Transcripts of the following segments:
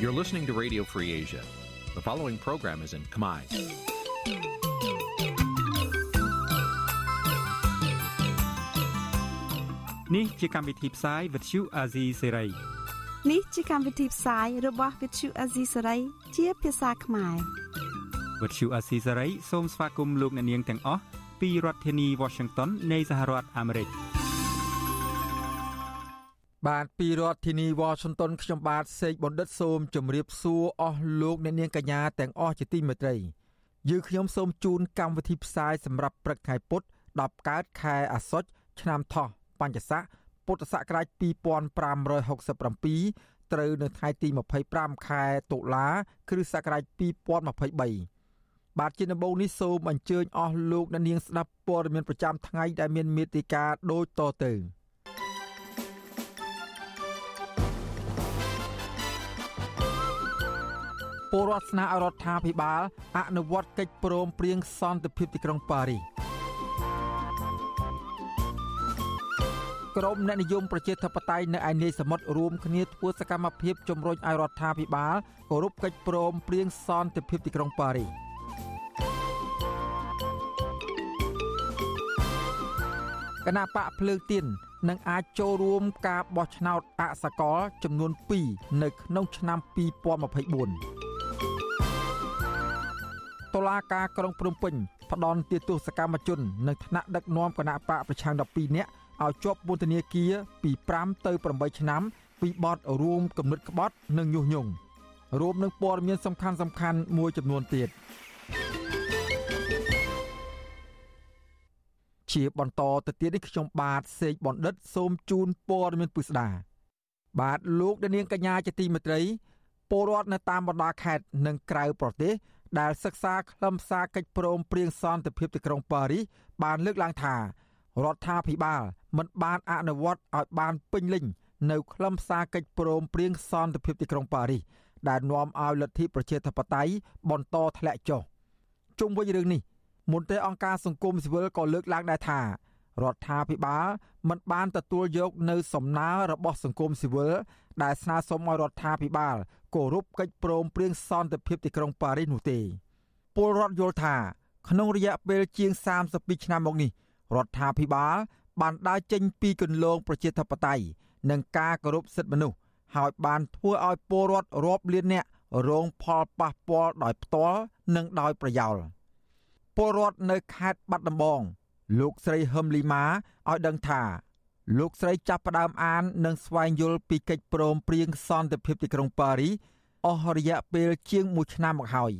You're listening to Radio Free Asia. The following program is in Khmer. Nǐ chi càm bi tiệp xáy vệt chiu a zì sê នេះជាកម្មវិធីផ្សាយរបស់ Vithu Azisari ជាភាសាខ្មែរ វិទ្យុអាស៊ីសេរីសូមស្វាគមន៍លោកអ្នកនាងទាំងអស់ពីរដ្ឋធានី Washington នៃសហរដ្ឋអាមេរិក បាទពីរដ្ឋធានី Washington ខ្ញុំបាទសេកបណ្ឌិតសូមជម្រាបសួរអស់លោកអ្នកនាងកញ្ញាទាំងអស់ជាទីមេត្រីយើងខ្ញុំសូមជូនកម្មវិធីផ្សាយសម្រាប់ព្រឹកថ្ងៃពុទ្ធ10កើតខែអាសត់ឆ្នាំថោះបញ្ញស័កពុទ្ធសករាជ2567ត្រូវនៅថ្ងៃទី25ខែតុលាគ្រិស្តសករាជ2023បាទជាដំបូងនេះសូមអញ្ជើញអស់លោកអ្នកនាងស្ដាប់ព័ត៌មានប្រចាំថ្ងៃដែលមានមេតិការដូចតទៅ ពលរដ្ឋស្នើឲ្យរដ្ឋាភិបាលអនុវត្តកិច្ចព្រមព្រៀងសន្តិភាពទីក្រុងប៉ារីសក្រុមអ្នកនិយមប្រជាធិបតេយ្យនៅឯនាយសមុទ្ររួមគ្នាធ្វើសកម្មភាពជំរុញឲ្យរដ្ឋាភិបាលគោរពកិច្ចព្រមព្រៀងសន្តិភាពទីក្រុងប៉ារីសគណៈបកភ្លើងទៀននឹងអាចចូលរួមការបោះឆ្នោតអសកលចំនួន2នៅក្នុងឆ្នាំ2024 តុលាការក្រុងភ្នំពេញផ្ដន់ទាទោសកម្មជន និងថ្នាក់ដឹកនាំគណៈបកប្រឆាំង12នាក់ឲ្យជាប់ពន្ធនាគារពី5ទៅ8ឆ្នាំ ពីបទរួមគំនិតក្បត់ និងញុះញង់រួមនឹងព័ត៌មានសំខាន់សំខាន់មួយចំនួនទៀតជាបន្តទៅទៀតនេះខ្ញុំបាទសេកបណ្ឌិត សូមជូនព័ត៌មានពិស្ដាបាទលោកដានាងកញ្ញាជាទីមេត្រីពលរដ្ឋនៅតាមបណ្ដាខេត្តនិងក្រៅប្រទេស ដែលសិក្សាខ្លឹមសារកិច្ចព្រមព្រៀងសន្តិភាពទីក្រុងប៉ារីសបានលើកឡើងថារដ្ឋាភិបាលមិនបានអនុវត្តឲ្យបានពេញលេញនៅខ្លឹមសារកិច្ចព្រមព្រៀងសន្តិភាពទីក្រុងប៉ារីសដែលនាំឲ្យលទ្ធិប្រជាធិបតេយ្យបន្តធ្លាក់ចុះជុំវិញរឿងនេះមន្ត្រីអង្គការសង្គមស៊ីវិលក៏លើកឡើងដែរថារដ្ឋាភិបាលមិនបានទទួលយកនៅសំណើរបស់សង្គមស៊ីវិល ដែលស្នើសុំឲ្យរដ្ឋាភិបាលគោរពកិច្ចព្រមព្រៀងសន្តិភាពទីក្រុងប៉ារីសនោះទេពលរដ្ឋយល់ថា ក្នុងរយៈពេលជាង32ឆ្នាំមកនេះរដ្ឋាភិបាលបានដើរចេញពីគន្លងប្រជាធិបតេយ្យនិងការគោរពសិទ្ធិមនុស្សហើយបានធ្វើឲ្យពលរដ្ឋរាប់លានអ្នករងផលប៉ះពាល់ដោយផ្ទាល់និងដោយប្រយោលពលរដ្ឋនៅខេត្តបាត់ដំបង លោកស្រីហឹមលីម៉ាឲ្យដឹងថា លោកស្រីចាប់ផ្ដើមអាន និងស្វែងយល់ពីកិច្ចព្រមព្រៀងសន្តិភាពទីក្រុងប៉ារីអស់រយៈពេលជាង1ឆ្នាំមកហើយ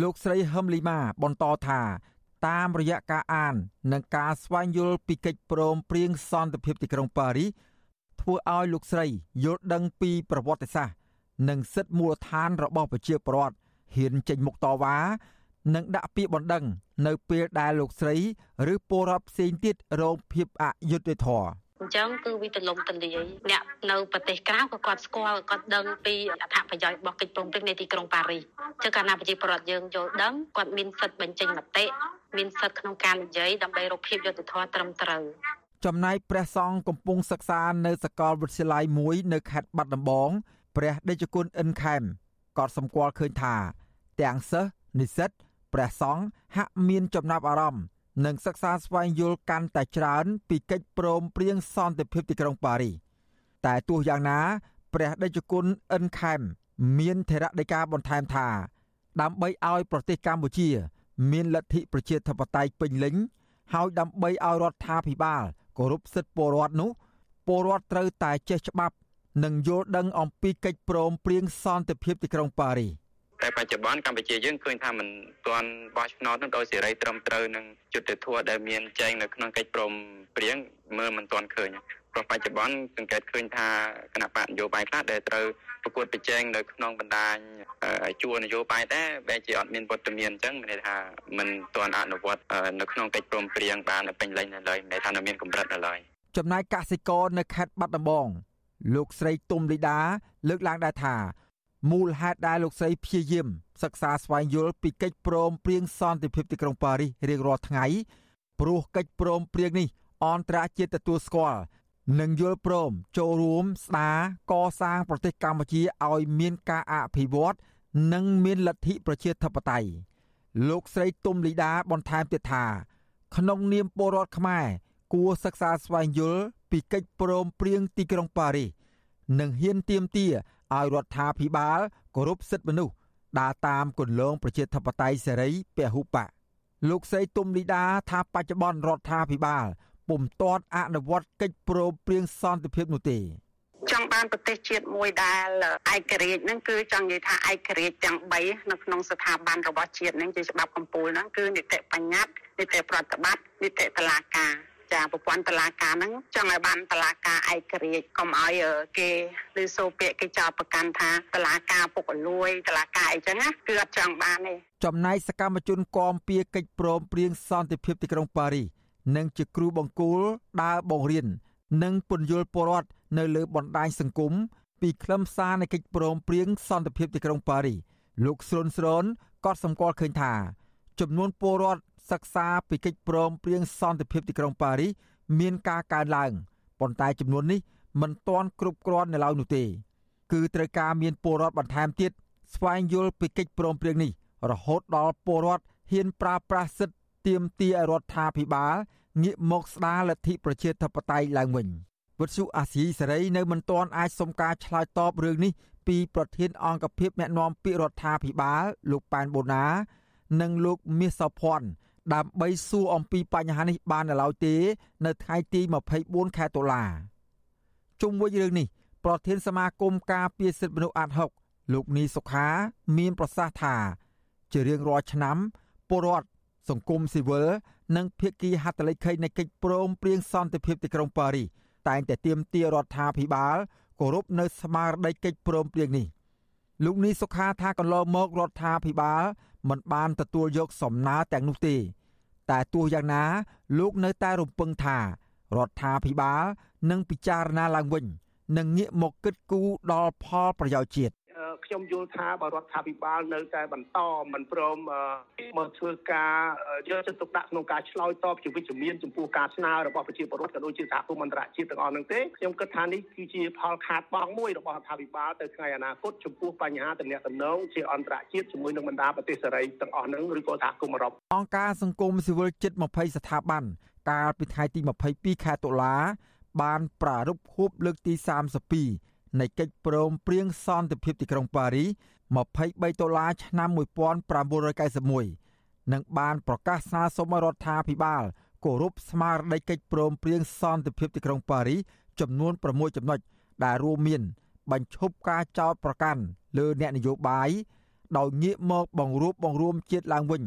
លោកស្រីហឹមលីម៉ាបន្តថាតាមរយៈការអាន និងការស្វែងយល់ពីកិច្ចព្រមព្រៀងសន្តិភាពទីក្រុងប៉ារីសធ្វើឲ្យលោកស្រីយល់ដឹងពីប្រវត្តិសាស្ត្រនិងសិទ្ធិមូលដ្ឋានរបស់ប្រជាពលរដ្ឋហ៊ានចេញមុខតវ៉ា និងដាក់ពាក្យបណ្ដឹង នៅពេលដែលលោកស្រីឬពលរដ្ឋផ្សេងទៀតរងភាពអយុត្តិធម៌អញ្ចឹងគឺវាទលំទលាយអ្នកនៅប្រទេសក្រៅក៏គាត់ស្គាល់គាត់ដឹងពីអត្ថប្រយោជន៍របស់កិច្ចព្រមព្រៀងនៃទីក្រុងប៉ារីសចឹងកាលណាប្រជាពលរដ្ឋយើងយល់ដឹងគាត់មានសិទ្ធិបញ្ចេញមតិមានសិទ្ធិក្នុងការនិយាយដើម្បីរកភាពយុត្តិធម៌ត្រឹមត្រូវចំណែកព្រះសង្ឃកំពុងសិក្សានៅសាកលវិទ្យាល័យមួយនៅខេត្តបាត់ដំបងព្រះ ដេចគុណអិនខេមក៏សម្គាល់ឃើញថា ទាំងសិស្សនិស្សិត ព្រះសង្ឃហាក់មានចំណាប់អារម្មណ៍និងសិក្សាស្វែងយល់កាន់តែច្រើន ពីកិច្ចព្រមព្រៀងសន្តិភាពទីក្រុងប៉ារីសតែទោះយ៉ាងណា ព្រះដេចគុណអិនខេមមានថេរដីកាបន្ថែមថា ដើម្បីឲ្យប្រទេសកម្ពុជា មានលទ្ធិប្រជាធិបតេយ្យពេញលេញហើយដើម្បីឲ្យរដ្ឋាភិបាលគោរពសិទ្ធិពលរដ្ឋនោះពលរដ្ឋត្រូវតែចេះច្បាប់ និងយល់ដឹងអំពីកិច្ចព្រមព្រៀងសន្តិភាពទីក្រុងប៉ារីស តែបច្ចុប្បន្នកម្ពុជាយើងឃើញថាមិនទាន់បោះឆ្នោតនឹងដោយសេរីត្រឹមត្រូវនឹងយុត្តិធម៌ដែលមានចែងនៅក្នុងកិច្ចព្រមព្រៀងមើលមិនទាន់ឃើញព្រោះបច្ចុប្បន្នសង្កេតឃើញថាគណៈបកនយោបាយខ្លះដែលត្រូវប្រកួតប្រជែងនៅក្នុងបណ្ដាញជួរនយោបាយដែរបែរជាអត់មានវត្តមានអញ្ចឹងមានន័យថាមិនទាន់អនុវត្តនៅក្នុងកិច្ចព្រមព្រៀងបានពេញលេញនៅឡើយមានន័យថានៅមានកម្រិតនៅឡើយចំណែកកសិករនៅខេត្តបាត់ដំបងលោកស្រីទុំលីដាលើកឡើងដែរថា មូលហេតុដែលលោកស្រីព្យាយាមសិក្សាស្វែងយល់ពីកិច្ចព្រមព្រៀងសន្តិភាពទីក្រុងប៉ារីសរៀងរាល់ថ្ងៃព្រោះកិច្ចព្រមព្រៀងនេះអន្តរជាតិទទួលស្គាល់និងយល់ព្រមចូលរួមស្ដារកសាងប្រទេសកម្ពុជាឲ្យមានការអភិវឌ្ឍនិងមានលទ្ធិប្រជាធិបតេយ្យលោកស្រីទុំលីដាបន្ថែមទៀតថា ក្នុងនាមពលរដ្ឋខ្មែរគួរសិក្សាស្វែងយល់ពីកិច្ចព្រមព្រៀងទីក្រុងប៉ារីសនិងហ៊ានទាមទារ ឲ្យរដ្ឋាភិបាលគោរពសិទ្ធិមនុស្សដើរតាមគន្លងប្រជាធិបតេយ្យសេរីពហុបកលោកស្រីទុំលីដាថាបច្ចុប្បន្នរដ្ឋាភិបាលពុំទាន់អនុវត្តកិច្ចព្រមព្រៀងសន្តិភាពនោះទេចង់បានប្រទេសជាតិមួយដែលឯករាជ្យហ្នឹងគឺចង់និយាយថាឯករាជ្យទាំង3នៅក្នុងស្ថាប័នរបស់ជាតិហ្នឹងជាច្បាប់កម្ពុជាហ្នឹងគឺនីតិបញ្ញត្តិនីតិប្រតិបត្តិនីតិតុលាការ ចាប្រព័ន្ធតឡាការហ្នឹងចង់ឲ្យបានតឡាការឯករាជ្យកុំឲ្យគេឬសូពាកគេចោទប្រកាន់ថាតឡាការពុករលួយតឡាការអីចឹងណាគឺអត់ចង់បានទេចំណែកសកម្មជនគំពីកិច្ចព្រមព្រៀងសន្តិភាពទីក្រុងប៉ារីសនិងជាគ្រូបង្គោលដើរបង្រៀននិងពន្យល់ពលរដ្ឋនៅលើបណ្ដាញសង្គមពីខ្លឹមសារនៃកិច្ចព្រមព្រៀងសន្តិភាពទីក្រុងប៉ារីសលោកស្រុនស្រូនក៏សម្គាល់ឃើញថា ចំនួនពលរដ្ឋ សិក្សាពីកិច្ចព្រមព្រៀងសន្តិភាពទីក្រុងប៉ារីសមានការកើនឡើងប៉ុន្តែចំនួននេះមិនទាន់គ្រប់គ្រាន់នៅឡើយនោះទេ គឺត្រូវការមានពលរដ្ឋបន្ថែមទៀតស្វែងយល់ពីកិច្ចព្រមព្រៀងនេះ រហូតដល់ពលរដ្ឋហ៊ានប្រើប្រាស់សិទ្ធិទាមទារឲ្យរដ្ឋាភិបាលងាកមកស្ដារលទ្ធិប្រជាធិបតេយ្យឡើងវិញវិទ្យុអាស៊ីសេរីនៅមិនទាន់អាចសុំការឆ្លើយតបរឿងនេះពីប្រធានអង្គភិបអ្នកណែនាំពាក្យរដ្ឋាភិបាលលោកប៉ែនបូណា និងលោកមាសសភ័ណ្ឌ ដើម្បីសួរអំពីបញ្ហានេះបាននៅឡើយទេ នៅថ្ងៃទី24ខែតុលាជុំវិញរឿងនេះប្រធានសមាគមការពារសិទ្ធិមនុស្សអាត់ហុកលោកនីសុខា មានប្រសាសន៍ថា ជារៀងរាល់ឆ្នាំពលរដ្ឋសង្គមស៊ីវិលនិងភាគីហត្ថលេខីនៃកិច្ចព្រមព្រៀងសន្តិភាពទីក្រុងប៉ារីសតែងតែទាមទាររដ្ឋាភិបាលគោរពនៅស្មារតីកិច្ចព្រមព្រៀងនេះលោកនីសុខាថាកន្លងមករដ្ឋាភិបាល មិនបានទទួលយកសំណើទាំងនោះទេ តែទោះយ៉ាងណា លោកនៅតែរំពឹងថារដ្ឋាភិបាលនឹងពិចារណាឡើងវិញ និងងាកមកគិតគូរដល់ផលប្រយោជន៍ជាតិ ខ្ញុំយល់ថាបើរដ្ឋាភិបាលនៅតែបន្តមិនព្រមមកធ្វើការយកចិត្តទុកដាក់ក្នុងការឆ្លើយតបជាវិជ្ជមានចំពោះការស្នើរបស់ប្រជាពលរដ្ឋក៏ដូចជាសហគមន៍អន្តរជាតិទាំងអស់នោះទេខ្ញុំគិតថានេះគឺជាផលខាតបង់មួយរបស់រដ្ឋាភិបាលទៅថ្ងៃអនាគតចំពោះបញ្ហាទំនាក់ទំនងជាអន្តរជាតិជាមួយនឹងបណ្ដាប្រទេសសេរីទាំងអស់នោះឬក៏សហគមន៍អឺរ៉ុបអង្គការសង្គមស៊ីវិលជិត20ស្ថាប័នកាលពីថ្ងៃទី22ខែតុលាបានប្រារព្ធខួបលើកទី32 នៃកិច្ចព្រមព្រៀងសន្តិភាពទីក្រុងប៉ារី23ដុល្លារឆ្នាំ1991និងបានប្រកាសស្នើសុំរដ្ឋាភិបាលគោរពស្មារតីកិច្ចព្រមព្រៀងសន្តិភាពទីក្រុងប៉ារីចំនួន6ចំណុចដែលរួមមាន បញ្ឈប់ការចោទប្រកាន់លើអ្នកនយោបាយដោយងាកមកបង្រួបបង្រួមជាតិឡើងវិញ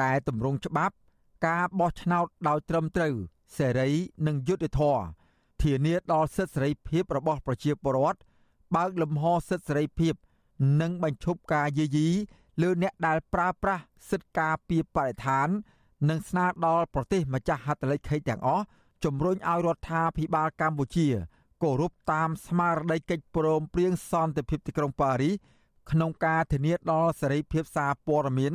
កែតម្រង់ច្បាប់ ការបោះឆ្នោតដោយត្រឹមត្រូវសេរីនិងយុត្តិធម៌ ធានាដល់សិទ្ធិសេរីភាពរបស់ប្រជាពលរដ្ឋបើកលំហសិទ្ធិសេរីភាព និងបញ្ឈប់ការយាយីលើអ្នកដែលប្រើប្រាស់សិទ្ធិការពារបរិស្ថាន និងស្នើដល់ប្រទេសម្ចាស់ហត្ថលេខីទាំងអស់ជំរុញឲ្យរដ្ឋាភិបាលកម្ពុជាគោរពតាមស្មារតីកិច្ចព្រមព្រៀងសន្តិភាពទីក្រុងប៉ារីសក្នុងការធានាដល់សេរីភាពសារព័ត៌មាន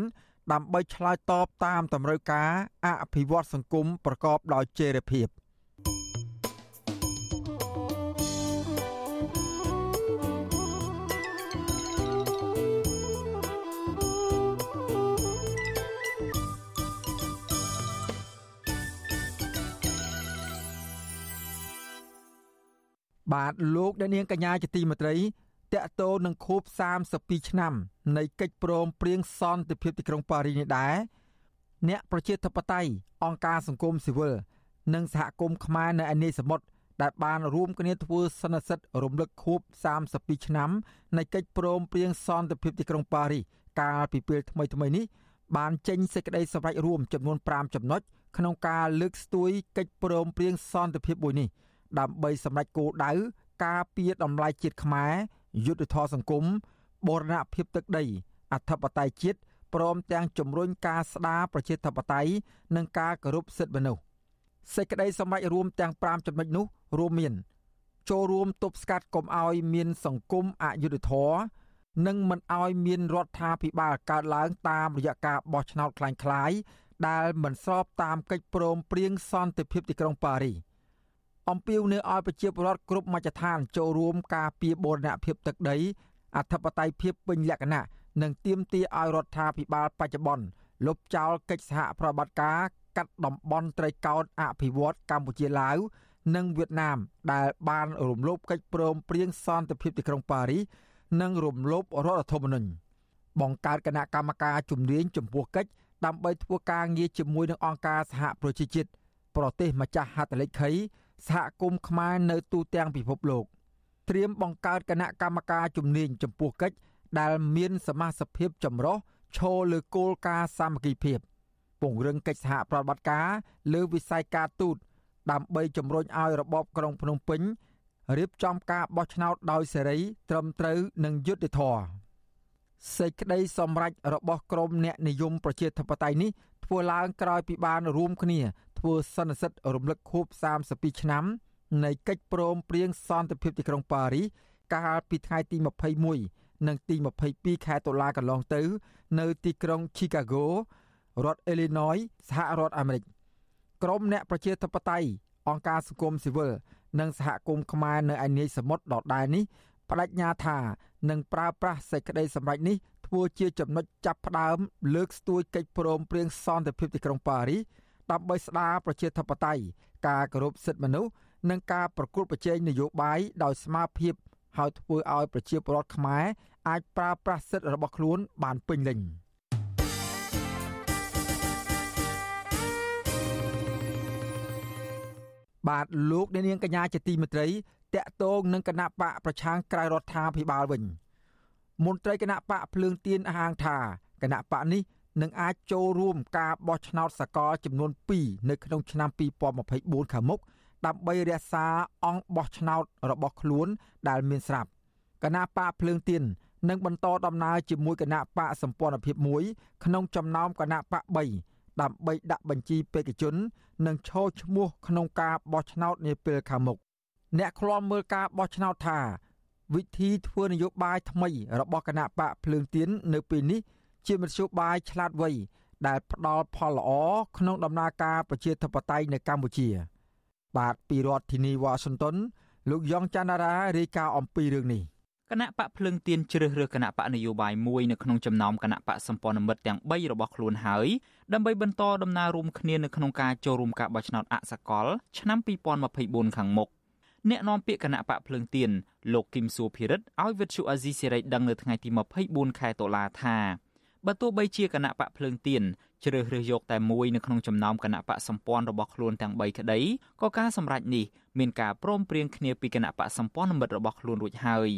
ដើម្បីឆ្លើយតបតាមតម្រូវការអភិវឌ្ឍសង្គមប្រកបដោយចីរភាព បាទលោកអ្នកនាងកញ្ញាជាទីមេត្រីតកតោនឹងខួប32ឆ្នាំ នៃកិច្ចព្រមព្រៀងសន្តិភាពទីក្រុងប៉ារីសនេះដែរអ្នកប្រជាធិបតេយ្យអង្គការសង្គមស៊ីវិលនិងសហគមន៍ខ្មែរនៅឯនេសមុទ្រដែលបានរួមគ្នាធ្វើសន្និសីទរំលឹកខួប32ឆ្នាំនៃកិច្ចព្រមព្រៀងសន្តិភាពទីក្រុងប៉ារីសកាលពីពេលថ្មីៗនេះបានចេញសេចក្តីសម្រេចរួមចំនួន5ចំណុចក្នុងការលើកស្ទួយកិច្ចព្រមព្រៀងសន្តិភាពមួយនេះ ដើម្បីសម្រេចគោលដៅការពារតម្លៃជាតិខ្មែរយុទ្ធធរសង្គមបូរណភាពទឹកដីអធិបតេយ្យជាតិព្រមទាំងជំរុញការស្ដារប្រជាធិបតេយ្យនិងការគោរពសិទ្ធិមនុស្សសេចក្តីសម្រេចរួមទាំង5ចំណុចនោះរួមមាន ចូលរួមទប់ស្កាត់កុំឲ្យមានសង្គមអយុត្តិធម៌និងមិនឲ្យមានរដ្ឋាភិបាលកើតឡើងតាមរយៈការបោះឆ្នោតคล้ายៗដែលមិនស្របតាមកិច្ចព្រមព្រៀងសន្តិភាពទីក្រុងប៉ារីស អំពាវនាវឲ្យប្រជាពលរដ្ឋគ្រប់មជ្ឈដ្ឋានចូលរួមការពារបូរណភាពទឹកដីអធិបតេយ្យភាពពេញលក្ខណៈនិងទាមទារឲ្យរដ្ឋាភិបាលបច្ចុប្បន្នលុបចោលកិច្ចសហប្រតិបត្តិការកាត់តំបន់ត្រីកោណអភិវឌ្ឍកម្ពុជាឡាវនិងវៀតណាមដែលបានរំលោភកិច្ចព្រមព្រៀងសន្តិភាពទីក្រុងប៉ារីសនិងរំលោភរដ្ឋធម្មនុញ្ញបង្កើតគណៈកម្មការជំនាញចំពោះកិច្ចដើម្បីធ្វើការងារជាមួយនឹងអង្គការសហប្រជាជាតិប្រទេសម្ចាស់ហត្ថលេខី សហគមន៍ខ្មែរនៅទូទាំងពិភពលោកត្រៀមបង្កើតគណៈកម្មការជំនាញចំពោះកិច្ចដែលមានសមាជិកភាពចម្រុះឈរលើគោលការណ៍សាមគ្គីភាពពង្រឹងកិច្ចសហប្រតិបត្តិការលើវិស័យការទូតដើម្បីជំរុញឲ្យរបបក្រុងភ្នំពេញរៀបចំការបោះឆ្នោតដោយសេរី ត្រឹមត្រូវនិងយុត្តិធម៌សេចក្តីសម្រេចរបស់ក្រមអ្នកនិយមប្រជាធិបតេយ្យនេះ ធ្វើឡើងក្រោយពីបានរួមគ្នា ធ្វើសន្និសិទរំលឹកខួប32ឆ្នាំនៃកិច្ចព្រមព្រៀងសន្តិភាពទីក្រុងប៉ារីសកាលពីថ្ងៃទី21និងទី22ខែតុលាកន្លងទៅ នៅទីក្រុង Chicago រដ្ឋ Illinois សហរដ្ឋអាមេរិកក្រមអ្នកប្រជាធិបតេយ្យអង្គការសង្គមស៊ីវិលនិងសហគមន៍ខ្មែរនៅឯនាយសមុទ្រដដែលនេះបដិញ្ញាថានឹងប្រើប្រាស់សេចក្តីសម្រេចនេះ ធ្វើជាចំណុចចាប់ផ្ដើមលើកស្ទួយកិច្ចព្រមព្រៀងសន្តិភាពទីក្រុងប៉ារីសដើម្បីស្ដារប្រជាធិបតេយ្យការគោរពសិទ្ធិមនុស្សនិងការប្រកួតប្រជែងនយោបាយដោយស្មារភាពហើយធ្វើឲ្យប្រជាពលរដ្ឋខ្មែរអាចប្រើប្រាស់សិទ្ធិរបស់ខ្លួនបានពេញលេញបាទលោកអ្នកនាងកញ្ញាជាទីមេត្រីតកតងនឹងគណៈបកប្រឆាំងក្រៅរដ្ឋាភិបាលវិញ មន្ត្រីគណៈបកភ្លើងទៀនអះអាងថាគណៈបកនេះនឹងអាចចូលរួមការបោះឆ្នោតសកលចំនួន2នៅក្នុងឆ្នាំ2024ខាងមុខដើម្បីរក្សាអង្គបោះឆ្នោតរបស់ខ្លួនដែលមានស្រាប់គណៈបកភ្លើងទៀននឹងបន្តដំណើរជាមួយគណៈបកសម្ព័ន្ធភាពមួយក្នុងចំណោមគណៈបក3ដើម្បីដាក់បញ្ជីបេក្ខជន និងឈរឈ្មោះក្នុងការបោះឆ្នោតនាពេលខាងមុខអ្នកឃ្លាំមើលការបោះឆ្នោតថា វិធីធ្វើនយោបាយថ្មីរបស់គណៈបកភ្លើងទៀននៅពេលនេះ ជាមធ្យោបាយឆ្លាតវៃដែលផ្ដល់ផលល្អក្នុងដំណើរការប្រជាធិបតេយ្យនៅកម្ពុជា បាទពីរដ្ឋធានីវ៉ាស៊ីនតោនលោកយ៉ងច័ន្ទរារាយការណ៍អំពីរឿងនេះគណៈបកភ្លឹងទៀនជ្រើសរើសគណៈបកនយោបាយមួយនៅក្នុងចំណោមគណៈបកសម្ព័ន្ធមិត្តទាំង3របស់ខ្លួនហើយដើម្បីបន្តដំណើររួមគ្នានៅក្នុងការចូលរួមការបោះឆ្នោតអសកលឆ្នាំ2024ខាងមុខ អ្នកនាំពាក្យគណៈបកភ្លើងទៀនលោកគឹមសួភិរិទ្ធឲ្យវិទ្យុអាស៊ីសេរីដឹងនៅថ្ងៃទី24ខែតុលាថាបើទោះបីជាគណៈបកភ្លើងទៀនជ្រើសរើសយកតែមួយនៅក្នុងចំណោមគណៈបកសម្ព័ន្ធរបស់ខ្លួនទាំង3ក្តីក៏ការសម្រេចនេះមានការព្រមព្រៀងគ្នាពីគណៈបកសម្ព័ន្ធមិត្តរបស់ខ្លួនរួចហើយ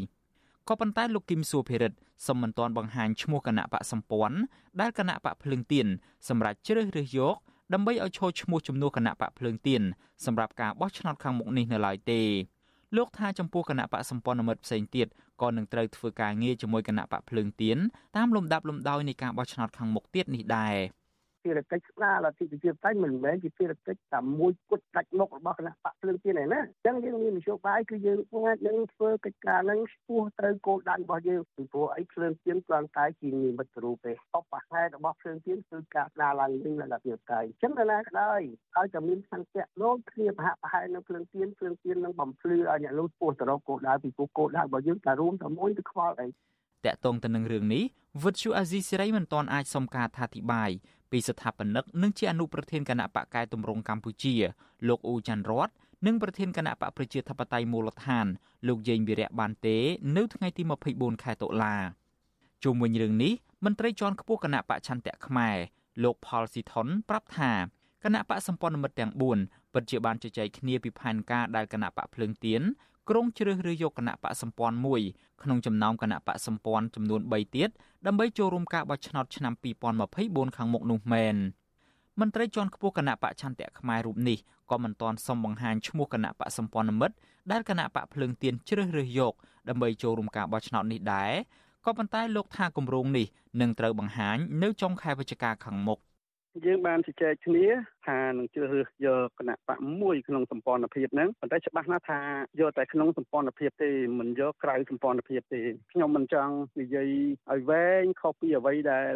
ក៏ប៉ុន្តែលោកគឹមសួភិរិទ្ធសូមមិនទាន់បង្ហាញឈ្មោះគណៈបកសម្ព័ន្ធដែលគណៈបកភ្លើងទៀនសម្រាប់ជ្រើសរើសយក ដើម្បីឲ្យឈរឈ្មោះជំនួសគណៈបកភ្លើងទៀនសម្រាប់ការបោះឆ្នោតខាងមុខនេះនៅឡើយទេលោកថាចំពោះគណៈបកសម្ព័ន្ធមិត្តផ្សេងទៀតក៏នឹងត្រូវធ្វើការងារជាមួយគណៈបកភ្លើងទៀនតាមលំដាប់លំដោយនៃការបោះឆ្នោតខាងមុខទៀតនេះដែរ។ ភារកិច្ចស្ដារលទ្ធិប្រជាធិបតេយ្យមិនមែនជាភារកិច្ចតែមួយគត់ដាច់មុខរបស់គណៈបកភ្លើងទៀនឯណាអញ្ចឹងយើងមាននយោបាយគឺយើងអាចនឹងធ្វើកិច្ចការហ្នឹងឆ្ពោះទៅគោលដៅរបស់យើងពីព្រោះអីភ្លើងទៀនគ្រាន់តែជានិមិត្តរូបទេអបហេតុរបស់ភ្លើងទៀនគឺការស្ដារឡើងវិញលទ្ធិប្រជាធិបតេយ្យអញ្ចឹងណាក៏ដោយឲ្យតែមានសង្កេតលោកគ្នាប្រហាក់ប្រហែលនៅភ្លើងទៀនភ្លើងទៀននឹងបំភ្លឺឲ្យអ្នកនោះឆ្ពោះទៅរកគោលដៅពីព្រោះគោលដៅរបស់យើងតែរួមតែមួយទៅខ្វល់អីតកតងទៅនឹងរឿងនេះវិទ្យុអាស៊ីសេរីមិនទាន់អាចសុំការថាធិប្បាយ ពីស្ថាបនិកនិងជាអនុប្រធានគណៈបកកែតម្រង់កម្ពុជា លោកអ៊ូច័ន្ទរតនិងប្រធានគណៈបកប្រជាធិបតេយ្យមូលដ្ឋាន លោកយេងវិរៈបានទេ នៅថ្ងៃទី24ខែតុលាជុំវិញរឿងនេះមន្ត្រីជាន់ខ្ពស់គណៈបកឆន្ទៈខ្មែរលោកផលស៊ីថុនប្រាប់ថាគណៈបកសម្ព័ន្ធមិត្តទាំង4ពិតជាបានជជែកគ្នាពីផែនការដែលគណៈបកភ្លើងទៀន ក្រុងជ្រើសរើសយកគណៈបកសម្ព័ន្ធមួយក្នុងចំណោមគណៈបកសម្ព័ន្ធចំនួន3ទៀតដើម្បីចូលរួមការបោះឆ្នោតឆ្នាំ2024ខាងមុខនោះមែនមន្ត្រីជាន់ខ្ពស់គណៈបកឆន្ទៈខ្មែររូបនេះក៏មិនទាន់សុំបង្ហាញឈ្មោះគណៈបកសម្ព័ន្ធមិត្តដែលគណៈបកភ្លើងទៀនជ្រើសរើសយកដើម្បីចូលរួមការបោះឆ្នោតនេះដែរក៏ប៉ុន្តែលោកថាគម្រោងនេះនឹងត្រូវបង្ហាញនៅចុងខែវិច្ឆិកាខាងមុខ យើងបានជជែកគ្នាថានឹងជ្រើសរើសយកគណៈបកមួយក្នុងសម្ព័ន្ធភាពហ្នឹងប៉ុន្តែច្បាស់ណាស់ថាយកតែក្នុងសម្ព័ន្ធភាពទេមិនយកក្រៅសម្ព័ន្ធភាពទេខ្ញុំមិនចង់និយាយឲ្យវែងខុសពីអ្វីដែល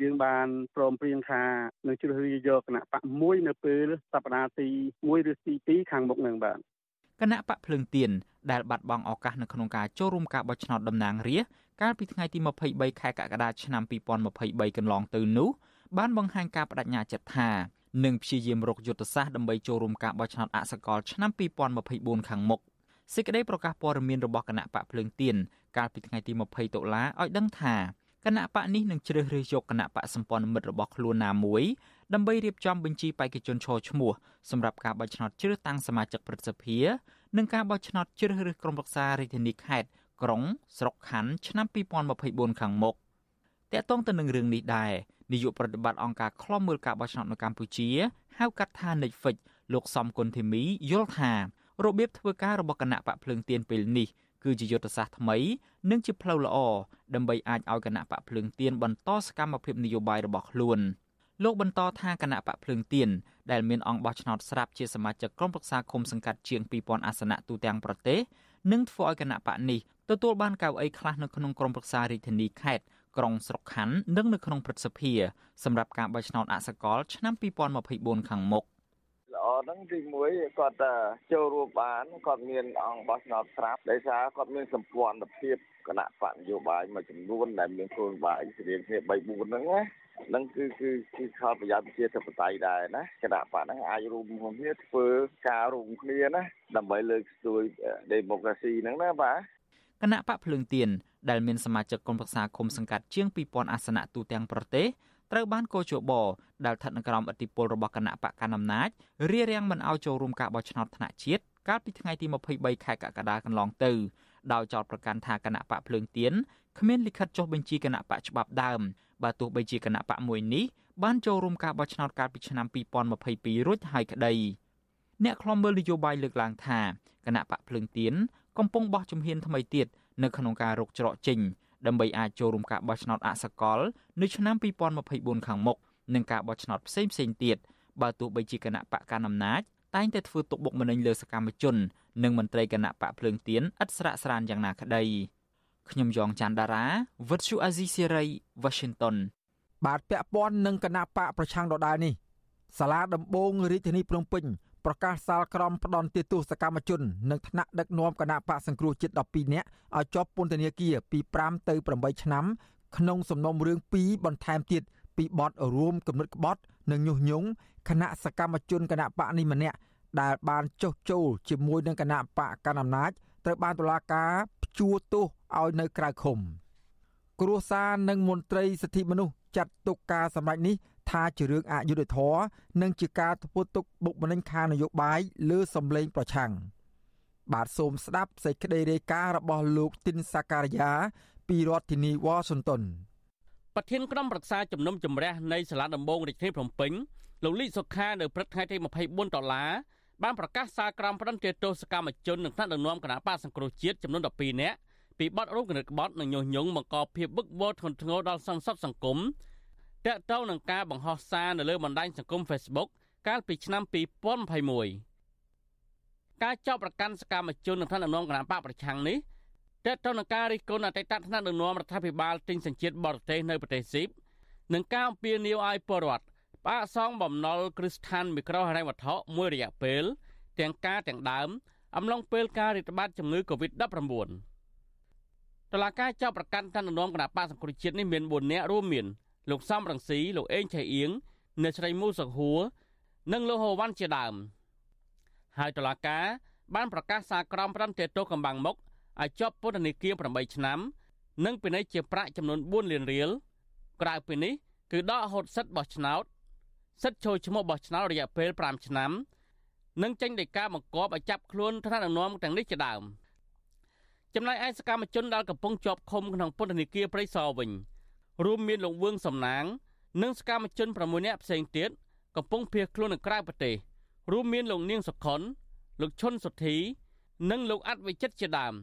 យើងបានព្រមព្រៀងថានឹងជ្រើសរើសយកគណៈបកមួយនៅពេលសប្តាហ៍ទី1ឬទី2ខាងមុខហ្នឹងបាទគណៈបកភ្លើងទៀនដែលបាត់បង់ឱកាសនៅក្នុងការចូលរួមការបោះឆ្នោតតំណាងរាស្ត្រកាលពីថ្ងៃទី23ខែកក្កដាឆ្នាំ2023កន្លងទៅនោះ បានបង្ហាញការបដិញ្ញាចិត្តថានឹងព្យាយាមរកយុទ្ធសាស្ត្រដើម្បីចូលរួមការបោះឆ្នោតអសកលឆ្នាំ2024ខាងមុខសេចក្តីប្រកាសព័ត៌មានរបស់គណៈបកភ្លើងទៀនកាលពីថ្ងៃទី20តុលាឲ្យដឹងថាគណៈបកនេះនឹងជ្រើសរើសយកគណៈបកសម្ព័ន្ធមិត្តរបស់ខ្លួនណាមួយដើម្បីរៀបចំបញ្ជីបេក្ខជនឈរឈ្មោះសម្រាប់ការបោះឆ្នោតជ្រើសតាំងសមាជិកព្រឹទ្ធសភានិងការបោះឆ្នោតជ្រើសរើសក្រុមប្រឹក្សារាជធានីខេត្តក្រុងស្រុកខណ្ឌឆ្នាំ2024ខាងមុខតកតងទៅនឹងរឿងនេះដែរ នាយកប្រតិបត្តិអង្គការឃ្លាំមើលការបោះឆ្នោតនៅកម្ពុជា ហៅកាត់ថា Netflix លោកសំគុណធីមីយល់ថារបៀបធ្វើការរបស់គណៈបកភ្លើងទៀនពេលនេះគឺជាយុទ្ធសាស្ត្រថ្មី និងជាផ្លូវល្អដើម្បីអាចឲ្យគណៈបកភ្លើងទៀនបន្តសកម្មភាពនយោបាយរបស់ខ្លួនលោកបន្តថាគណៈបកភ្លើងទៀនដែលមានអង្គបោះឆ្នោតស្រាប់ជាសមាជិកក្រុមប្រឹក្សាគុំសង្កាត់ជាង2000អាសនៈទូទាំងប្រទេសនឹងធ្វើឲ្យគណៈបកនេះទទួលបានកៅអីខ្លះនៅក្នុងក្រុមប្រឹក្សារាជធានីខេត្ត ក្រុងស្រុកខណ្ឌនិងនៅក្នុងព្រឹទ្ធសភាសម្រាប់ការបោះឆ្នោតអសកល ឆ្នាំ2024ខាងមុខល្អហ្នឹងទី1គាត់ចូលរួមបានគាត់មានអង្គបោះឆ្នោតស្រាប់ដោយសារគាត់មានសម្ព័ន្ធភាពគណៈបកនយោបាយមួយចំនួនដែលមានគោលបាយស្រៀងគ្នា3 4ហ្នឹងណានឹងគឺគឺគឺខលប្រយោជន៍ប្រជាធិបតេយ្យដែរណាគណៈបកហ្នឹងអាចរួមគ្នាធ្វើការរួមគ្នាណាដើម្បីលើកស្ទួយ democracy ហ្នឹងណាបាទគណៈបកភ្លើងទៀន ដែលមានសមាជិកក្រុមប្រឹក្សាគុំសង្កាត់ជាង2000អាសនៈទូទាំងប្រទេសត្រូវបានកោជបដែលស្ថិតនៅក្រោមឥទ្ធិពលរបស់គណៈបកកណ្ដាលអំណាចរារាំងមិនឲ្យចូលរួមការបោះឆ្នោតថ្នាក់ជាតិកាលពីថ្ងៃទី23ខែកក្កដាកន្លងទៅដោយចោទប្រកាន់ថាគណៈបកភ្លើងទៀនគ្មានលិខិតចុះបញ្ជីគណៈបកច្បាប់ដើមបើទោះបីជាគណៈបកមួយនេះបានចូលរួមការបោះឆ្នោតកាលពីឆ្នាំ2022រួចហើយក្តីអ្នកខ្លំមើលនយោបាយលើកឡើងថាគណៈបកភ្លើងទៀនកំពុងបោះជំហានថ្មីទៀត នៅក្នុងការរកច្រកចេញដើម្បីអាចចូលរួមការបោះឆ្នោតអសកល នៅឆ្នាំ2024ខាងមុខនិងការបោះឆ្នោតផ្សេងផ្សេងទៀតបើទោះបីជាគណៈបកកណ្ដាលអំណាចតែងតែធ្វើទុកបុកម្នេញលើសកម្មជន និងមន្ត្រីគណៈបកភ្លើងទៀនឥតស្រាកស្រានយ៉ាងណាក្តីខ្ញុំយ៉ងច័ន្ទដារាវិទ្យុអាស៊ីសេរី Washington បាទពាក់ព័ន្ធនឹងគណៈបកប្រឆាំងដដែលនេះសាលាដំបងរាជធានីភ្នំពេញ ប្រកាសសាលក្រមផ្ដន់ទោសកម្មជននិងថ្នាក់ដឹកនាំគណៈបកសង្គ្រោះជាតិ12នាក់ឲ្យជាប់ពន្ធនាគារពី5ទៅ8ឆ្នាំ ក្នុងសំណុំរឿង2បន្ថែមទៀតពីបទរួមគំនិតក្បត់និងញុះញង់គណៈសកម្មជនគណៈបកនេះម្នាក់ដែលបានចុះចូលជាមួយនឹងគណៈបកកណ្ដាលអំណាចត្រូវបានតុលាការព្យួរទោសឲ្យនៅក្រៅឃុំគ្រួសារនិងមន្ត្រីសិទ្ធិមនុស្សចាត់ទុកការសម្ដែងនេះ ថាជារឿងអយុត្តិធម៌និងជាការធ្វើទុកបុកម្នេញខាងនយោបាយលើសម្លេងប្រឆាំងបាទសូមស្ដាប់សេចក្តីរាយការណ៍របស់លោកទីនសាការីយ៉ាពីរដ្ឋធានីវ៉ាស៊ីនតោនប្រធានក្រុមប្រឹក្សាជំនុំជម្រះនៃសាលាដំបងរាជធានីភ្នំពេញលោកលីសុខានៅព្រឹកថ្ងៃទី24ដុល្លារបានប្រកាសសារក្រមផ្ដន្ទាទោសកម្មជននិងថ្នាក់ដឹកនាំគណៈបកសង្គ្រោះជាតិចំនួន12នាក់ពីបទរួមគណិតក្បត់និងញុះញង់បង្កភាពវឹកវរធ្ងន់ធ្ងរដល់សន្តិសុខសង្គម តាក់ទងនឹងការបង្ហោះសារនៅលើបណ្ដាញសង្គម Facebook កាលពីឆ្នាំ2021ការចោទប្រកាន់សកម្មជននិងថ្នាក់ដឹកនាំគណៈបកប្រឆាំងនេះតាក់ទងនឹងការរិះគន់អតីតថ្នាក់ដឹកនាំរដ្ឋាភិបាលទិញសញ្ជាតិបរទេសនៅប្រទេសស៊ីបនិងការអំពាវនាវឲ្យពលរដ្ឋផ្អាកសងបំណុលគ្រឹះស្ថានមីក្រូហិរញ្ញវត្ថុមួយរយៈពេលទាំងការទាំងដើមអំឡុងពេលការរាតត្បាតជំងឺ Covid-19 តឡាការចោទប្រកាន់តាមនំគណៈបកសង្គ្រោះជាតិនេះមាន4នាក់រួមមាន លោកសំរងស៊ីលោកអេងឆៃអៀងអ្នកស្រីមូសុហួរនិងលោកហូវ៉ាន់ជាដើមហើយតឡាការបានប្រកាសសារក្រម5តេតូកំបាំងមុខឲ្យជាប់ពន្ធនាគារ8ឆ្នាំ និងពិន័យជាប្រាក់ចំនួន4លានរៀលក្រៅពីនេះគឺដកហូតសិទ្ធិបោះឆ្នោតសិទ្ធិចូលឈ្មោះបោះឆ្នោតរយៈពេល5ឆ្នាំនិងចេញដីកាបង្គាប់ឲ្យចាប់ខ្លួនថ្នាក់ដឹកនាំទាំងនេះជាដើមចំណែកឯសកម្មជនដែលកំពុងជាប់ឃុំក្នុងពន្ធនាគារព្រៃសរវិញ រួមមានលោកវឿងសំណាង និងសកម្មជន6នាក់ផ្សេងទៀតកំពុងភៀសខ្លួននៅក្រៅប្រទេសរួមមានលោកនាងសុខុនលោកឈុនសុធី និងលោកអត្តវិចិត្រជាដើម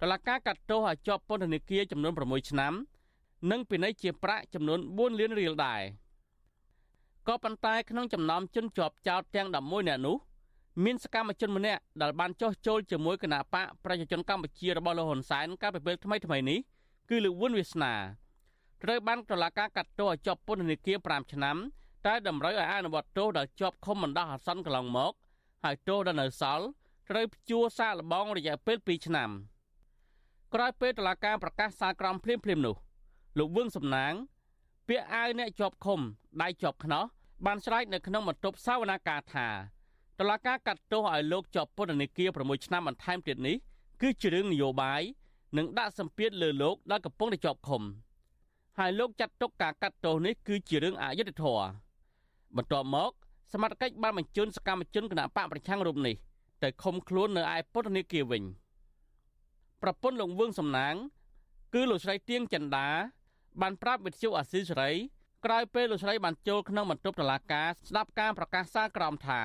តឡាការកាត់ទោសឲ្យជាប់ពន្ធនាគារចំនួន6ឆ្នាំ និងពិន័យជាប្រាក់ចំនួន4លានរៀលដែរក៏ប៉ុន្តែក្នុងចំណោមជនជាប់ចោតទាំង11នាក់នោះមានសកម្មជនម្នាក់ដែលបានចោះចូលជាមួយគណៈបកប្រជាជនកម្ពុជារបស់លោកហ៊ុនសែនកាលពីពេលថ្មីថ្មីនេះគឺលោកវុនវាសនា ត្រូវបានតុលាការកាត់ទោសឲ្យជាប់ពន្ធនាគារ5ឆ្នាំតែតម្រូវឲ្យអនុវត្តទោសដែលជាប់ឃុំបណ្ដោះអាសន្នកន្លងមកហើយទោសដែលនៅសល់ត្រូវព្យួរសាកល្បងរយៈពេល2ឆ្នាំក្រោយពេលតុលាការប្រកាសសាលក្រមភ្លាមភ្លាមនោះលោកវឿងសំណាង ពាក់អាវអ្នកជាប់ឃុំដៃជាប់ខ្នោះបានស្រែកនៅក្នុងបន្ទប់សាវនាការថាតុលាការកាត់ទោសឲ្យលោកជាប់ពន្ធនាគារ6ឆ្នាំបន្ថែមទៀតនេះគឺជារឿងនយោបាយនិងដាក់សម្ពាធលើលោកដែលកំពុងតែជាប់ឃុំ ហើយលោកចាត់ទុកការកាត់ទោសនេះគឺជារឿងអយុត្តិធម៌បន្ទាប់មកសមត្ថកិច្ចបានបញ្ជូនសកម្មជនគណបកប្រឆាំងរូបនេះទៅឃុំខ្លួននៅឯពន្ធនាគារវិញប្រពន្ធលោកវឿងសំណាង គឺលោកស្រីទៀងចិន្តា បានប្រាប់វិទ្យុអាស៊ីសេរីក្រោយពេលលោកស្រីបានចូលក្នុងបន្ទប់តុលាការស្ដាប់ការប្រកាសសាលក្រមថា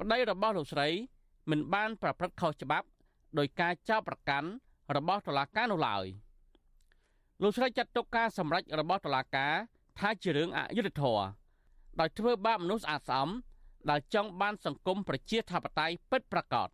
ប្តីរបស់លោកស្រី មិនបានប្រព្រឹត្តខុសច្បាប់ដោយការចោទប្រកាន់របស់តុលាការនោះឡើយ លោកស្រីចាត់ទុកការសម្រេចរបស់តុលាការថាជារឿងអយុត្តិធម៌ដោយធ្វើបាបមនុស្សស្អាតស្អំដែលចង់បានសង្គមប្រជាធិបតេយ្យពិតប្រាកដ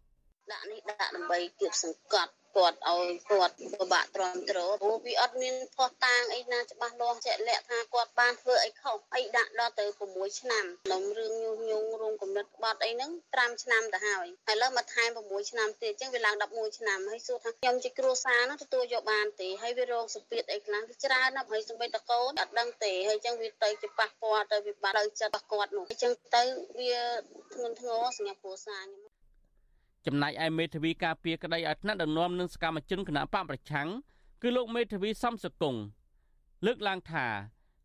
ដាក់នេះដាក់ដើម្បីគៀបសង្កត់ គាត់ឲ្យគាត់ពិបាកទ្រាំទ្រព្រោះវាអត់មានផុសតាងអីណាច្បាស់លាស់ជាក់លាក់ថាគាត់បានធ្វើអីខុសអីដាក់ដល់ទៅ6ឆ្នាំលំរឿងញុះញង់រោងកំណត់ក្បត់អីហ្នឹង5ឆ្នាំទៅហើយហើយលើមកថែម6ឆ្នាំទៀតអញ្ចឹងវាឡើង11ឆ្នាំហើយសួរថាខ្ញុំជាគ្រួសារនោះទទួលយកបានទេហើយវារោគសម្ពាធអីខ្លាំងវាច្រើនណាស់ហើយសម្បីតកូនអត់ដឹងទេហើយអញ្ចឹងវាទៅជាប៉ះពាល់ទៅវាបាត់ទៅចិត្តរបស់គាត់នោះអញ្ចឹងទៅវាធ្ងន់ធ្ងរសម្រាប់គ្រួសារខ្ញុំ ចំណែកឯមេធាវីការពារក្តីឲ្យថ្នាក់ដឹកនាំនិងសកម្មជនគណៈបកប្រឆាំងគឺលោកមេធាវីសំសកុងលើកឡើងថា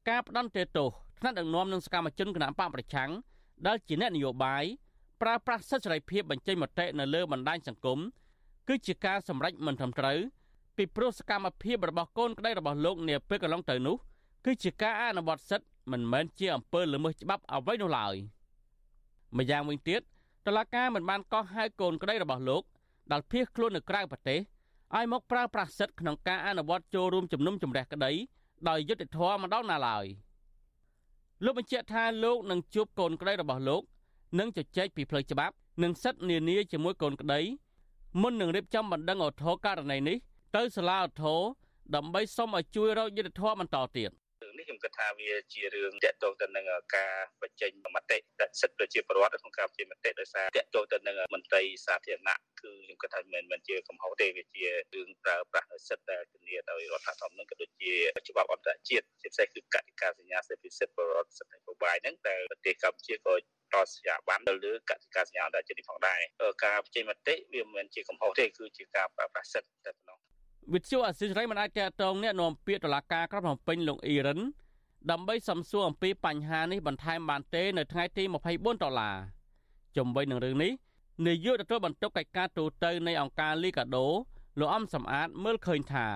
ការផ្ដន់ទោសថ្នាក់ដឹកនាំនិងសកម្មជនគណៈបកប្រឆាំងដែលជាអ្នកនយោបាយប្រើប្រាស់សិទ្ធិសេរីភាពបញ្ចេញមតិនៅលើបណ្ដាញសង្គមគឺជាការសម្រេចមិនត្រឹមត្រូវពីព្រោះសកម្មភាពរបស់កូនក្តីរបស់លោកនាពេលកន្លងទៅនោះគឺជាការអនុវត្តសិទ្ធិមិនមែនជាអំពើល្មើសច្បាប់អ្វីនោះឡើយម្យ៉ាងវិញទៀត តុលាការមិនបានកោះហៅកូនក្តីរបស់លោកដែលភៀសខ្លួននៅក្រៅប្រទេសឲ្យមកប្រើប្រាស់សិទ្ធិក្នុងការអនុវត្តចូលរួមជំនុំជម្រះក្តីដោយយុត្តិធម៌ម្ដងណាឡើយលោកបញ្ជាក់ថាលោកនឹងជួបកូនក្តីរបស់លោកនិងជជែកពីផ្លូវច្បាប់និងសិទ្ធិនានាជាមួយកូនក្តីមុននឹងរៀបចំបណ្ដឹងអូថូករណីនេះទៅសាលាអូថូដើម្បីសុំឲ្យជួយរកយុត្តិធម៌បន្តទៀតរឿងនេះ ខ្ញុំគិតថាវាជារឿងតាក់ទងទៅនឹងការបញ្ចេញមតិសិទ្ធិប្រជាពលរដ្ឋក្នុងការបញ្ចេញមតិដោយសារតាក់ទងទៅនឹងមន្ត្រីសាធារណៈគឺខ្ញុំគិតថាមិនមែនជាកំហុសទេវាជារឿងប្រើប្រាស់នូវសិទ្ធិដែលធានាដោយរដ្ឋធម្មនុញ្ញក៏ដូចជាច្បាប់អន្តរជាតិជាពិសេសគឺកតិកាសញ្ញាសិទ្ធិសិទ្ធិពលរដ្ឋសិទ្ធិនយោបាយហ្នឹងតែប្រទេសកម្ពុជាក៏តសញ្ញាប័ណ្ណទៅលើកតិកាសញ្ញាអន្តរជាតិនេះផងដែរការបញ្ចេញមតិវាមិនមែនជាកំហុសទេគឺជាការប្រើប្រាស់សិទ្ធិតែប៉ុណ្ណោះ វិទ្យុអសិរ័យមិនអាចតតងអ្នកនាំពាក្យតុលាការក្រុងភ្នំពេញលោកអ៊ីរិនដើម្បីសំសួរអំពីបញ្ហានេះបន្ថែមបានទេនៅថ្ងៃទី24ដុល្លារជំវិញនឹងរឿងនេះនាយកទទួលបន្ទុកកិច្ចការទូតនៃអង្គការលីកាដូលោកអំសំអាតមើលឃើញថា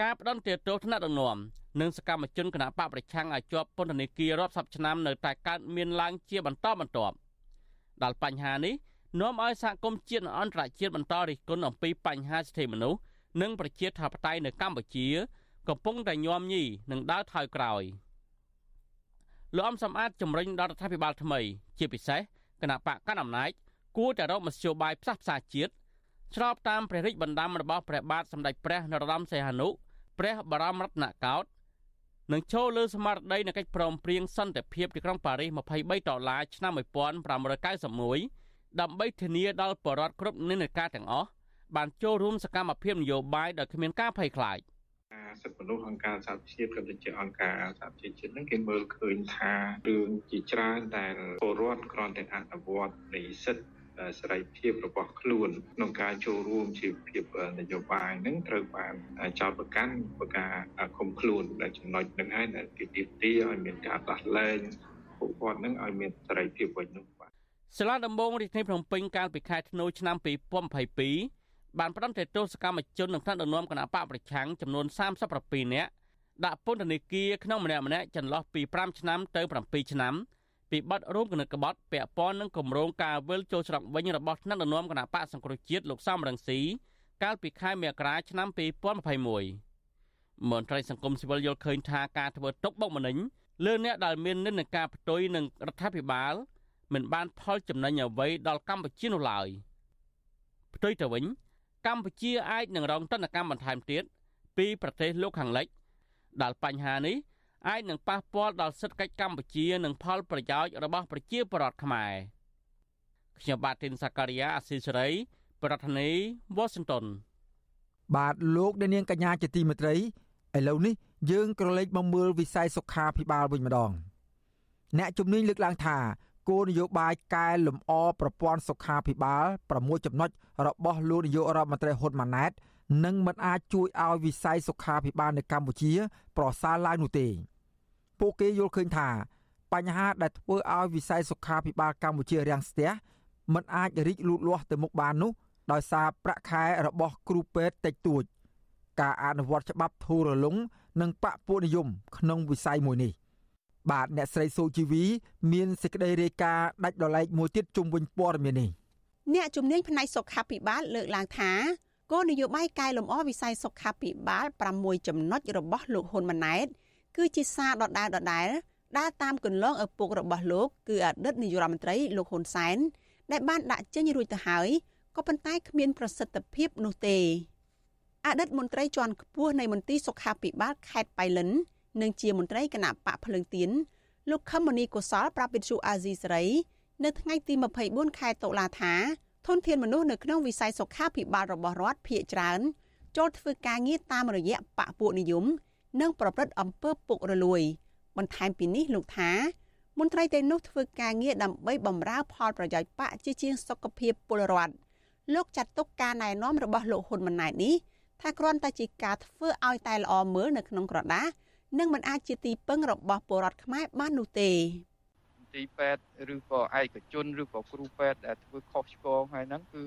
ការផ្ដន់ទោសថ្នាក់ដឹកនាំនិងសកម្មជនគណបកប្រឆាំងឲ្យជាប់ពន្ធនាគាររាប់សិបឆ្នាំនៅតែកើតមានឡើងជាបន្តបន្ទាប់ដល់បញ្ហានេះនាំឲ្យសហគមន៍ជាតិអន្តរជាតិបន្តរិះគន់អំពីបញ្ហាសិទ្ធិមនុស្ស និងប្រជាធិបតេយ្យនៅកម្ពុជា កំពុងតែញោមញីនិងដើរថយក្រោយលោកអំសំអាតជំរុញដល់រដ្ឋាភិបាលថ្មី ជាពិសេសគណៈបកកណ្ដាលអំណាចគួរតែរកមធ្យោបាយផ្សះផ្សាជាតិស្របតាមព្រះរាជបណ្ដាំរបស់ព្រះបាទសម្ដេចព្រះនរោត្តមសីហនុព្រះបរមរតនកោដ្ឋនឹងចូលលើស្មារតីនៃកិច្ចព្រមព្រៀងសន្តិភាពទីក្រុងប៉ារីស23ដុល្លារឆ្នាំ1591ដើម្បីធានាដល់ប្រជាពលរដ្ឋគ្រប់និន្នាការទាំងអស់ បានចូលរួមសកម្មភាពនយោបាយដោយគ្មានការភ័យខ្លាចសិទ្ធិមនុស្សអង្គការសហប្រជាក៏ដូចជាអង្គការសហប្រជាជាតិហ្នឹងគេមើលឃើញថារឿងជាច្រើនដែលពលរដ្ឋគ្រាន់តែអនុវត្តនៃសិទ្ធិសេរីភាពរបស់ខ្លួនក្នុងការចូលរួមជាភាពនយោបាយនឹងត្រូវបានចោទប្រកាន់ប្រការឃុំខ្លួនដែលចំណុចនឹងឯងដែលគេទីទីឲ្យមានការដោះលែងពួកគាត់នឹងឲ្យមានសេរីភាពវិញនោះបាទសាលាដំបងរាជធានីភ្នំពេញកាលពីខែធ្នូឆ្នាំ2022 បានផ្តន្ទាទោសកម្មជននិងថ្នាក់ដឹកនាំគណៈបកប្រឆាំងចំនួន37នាក់ដាក់ពន្ធនាគារក្នុងម្នាក់ម្នាក់ចន្លោះពី5ឆ្នាំទៅ7ឆ្នាំពីបទរួមគណិតក្បត់ពាក់ព័ន្ធនឹងគម្រោងការវិលចូលស្រុកវិញរបស់ថ្នាក់ដឹកនាំគណៈបកសង្គ្រោះជាតិលោកសំរងស៊ីកាលពីខែមករាឆ្នាំ2021មន្ត្រីសង្គមស៊ីវិលយល់ឃើញថាការធ្វើទុកបុកម្នេញលើអ្នកដែលមាននិន្នាការផ្ទុយនឹងរដ្ឋាភិបាលមិនបានផលចំណេញអ្វីដល់កម្ពុជានោះឡើយផ្ទុយទៅវិញ កម្ពុជាអាចនឹងរងទណ្ឌកម្មបន្ថែមទៀតពីប្រទេសលោកខាងលិចដែលបញ្ហានេះអាចនឹងប៉ះពាល់ដល់សិទ្ធិកិច្ចកម្ពុជានិងផលប្រយោជន៍របស់ប្រជាពលរដ្ឋខ្មែរខ្ញុំបាទទីនសាការីយ៉ាអស៊ីសេរី ប្រធានាធិបតី Washington បាទលោកអ្នកនាងកញ្ញាជាទីមេត្រីឥឡូវនេះយើងក្រឡេកមកមើលវិស័យសុខាភិបាលវិញម្ដង អ្នកជំនាញលើកឡើងថា គោលនយោបាយកែលម្អប្រព័ន្ធសុខាភិបាល6ចំណុចរបស់លោកនាយករដ្ឋមន្ត្រីហ៊ុនម៉ាណែតនឹងមិនអាចជួយឲ្យវិស័យសុខាភិបាលនៅកម្ពុជា ប្រសើរឡើងនោះទេ ពួកគេយល់ឃើញថា បញ្ហាដែលធ្វើឲ្យវិស័យសុខាភិបាលកម្ពុជារាំងស្ទះមិនអាចរីកលូតលាស់ទៅមុខបាននោះដោយសារប្រាក់ខែរបស់គ្រូពេទ្យតិចតួច ការអនុវត្តច្បាប់ធូររលុងនិងបកពួកនិយមក្នុងវិស័យមួយនេះ បាទអ្នកស្រីសូជីវីមានសេចក្តីរាយការណ៍ដាច់ដライមួយទៀតជុំវិញព័ត៌មាននេះអ្នកជំនាញផ្នែកសុខាភិបាលលើកឡើងថាគោលនយោបាយកែលម្អវិស័យសុខាភិបាល6ចំណុចរបស់លោកហ៊ុនម៉ាណែតគឺជាសារដដែលដដែលដើរតាមគន្លងឪពុករបស់លោកគឺអតីតនាយករដ្ឋមន្ត្រីលោកហ៊ុនសែនដែលបានដាក់ចេញរួចទៅហើយក៏ប៉ុន្តែគ្មានប្រសិទ្ធភាពនោះទេអតីតមន្ត្រីជាន់ខ្ពស់នៃមន្ទីរសុខាភិបាលខេត្តបៃលិន និងជាមន្ត្រីគណៈបកភ្លើងទៀនលោកខឹមមនីកុសលប្រាប់វិទ្យុអាស៊ីសេរីនៅថ្ងៃទី24ខែតុលាថាធនធានមនុស្សនៅក្នុងវិស័យសុខាភិបាលរបស់រដ្ឋភាគច្រើនចូលធ្វើការងារតាមរយៈបកពួកនិយម និងប្រព្រឹត្តអំពើពុករលួយ បន្ថែមពីនេះលោកថាមន្ត្រីទាំងនោះធ្វើការងារដើម្បីបម្រើផលប្រយោជន៍បកជាជាងសុខភាពពលរដ្ឋលោកចាត់ទុកការណែនាំរបស់លោកហ៊ុនម៉ាណែតនេះថាគ្រាន់តែជាការធ្វើឲ្យតែល្អមើលនៅក្នុងក្រដាស់ និងមិនអាចជាទីពឹងរបស់ពលរដ្ឋខ្មែរបាននោះទេទីពេទ្យឬក៏ឯកជនឬក៏គ្រូពេទ្យដែលធ្វើខុសឆ្គងហើយហ្នឹងគឺ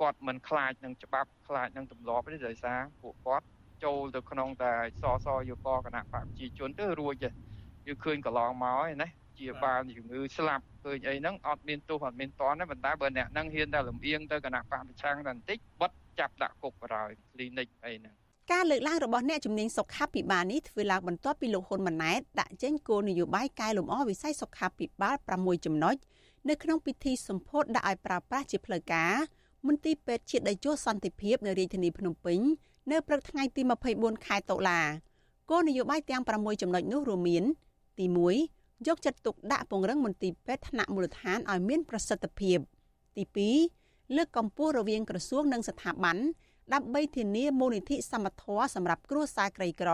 គាត់មិនខ្លាចនឹងច្បាប់ខ្លាចនឹងទម្លាប់ទេដោយសារពួកគាត់ចូលទៅក្នុងតែសសយកគណៈបកប្រជាជនទៅរួចទេយើងឃើញកន្លងមកហើយណាជាបាលជំងឺស្លាប់ឃើញអីហ្នឹងអត់មានទោសអត់មានតន់ទេប៉ុន្តែបើអ្នកហ្នឹងហ៊ានតែលំអៀងទៅគណៈបកប្រឆាំងតែបន្តិចបិទចាប់ដាក់គុកបណ្ដោយគ្លីនិកអីហ្នឹង ការលើកឡើងរបស់អ្នកជំនាញសុខាភិបាលនេះធ្វើឡើងបន្ទាប់ពីលោកហ៊ុនម៉ាណែតដាក់ចេញគោលនយោបាយកែលម្អវិស័យសុខាភិបាល6ចំណុចនៅក្នុងពិធីសម្ពោធដាក់ឲ្យប្រើប្រាស់ជាផ្លូវការមន្ទីរពេទ្យជាតិដេជោសន្តិភាពនៅរាជធានីភ្នំពេញនៅព្រឹកថ្ងៃទី24ខែតុលាគោលនយោបាយទាំង6ចំណុចនោះរួមមាន ទី1យកចិត្តទុកដាក់ពង្រឹងមន្ទីរពេទ្យថ្នាក់មូលដ្ឋានឲ្យមានប្រសិទ្ធភាព ទី2លើកកម្ពស់រវាងក្រសួងនិងស្ថាប័ន ដើម្បីធានាមូលនិធិសមត្ថៈសម្រាប់គ្រួសារក្រីក្រ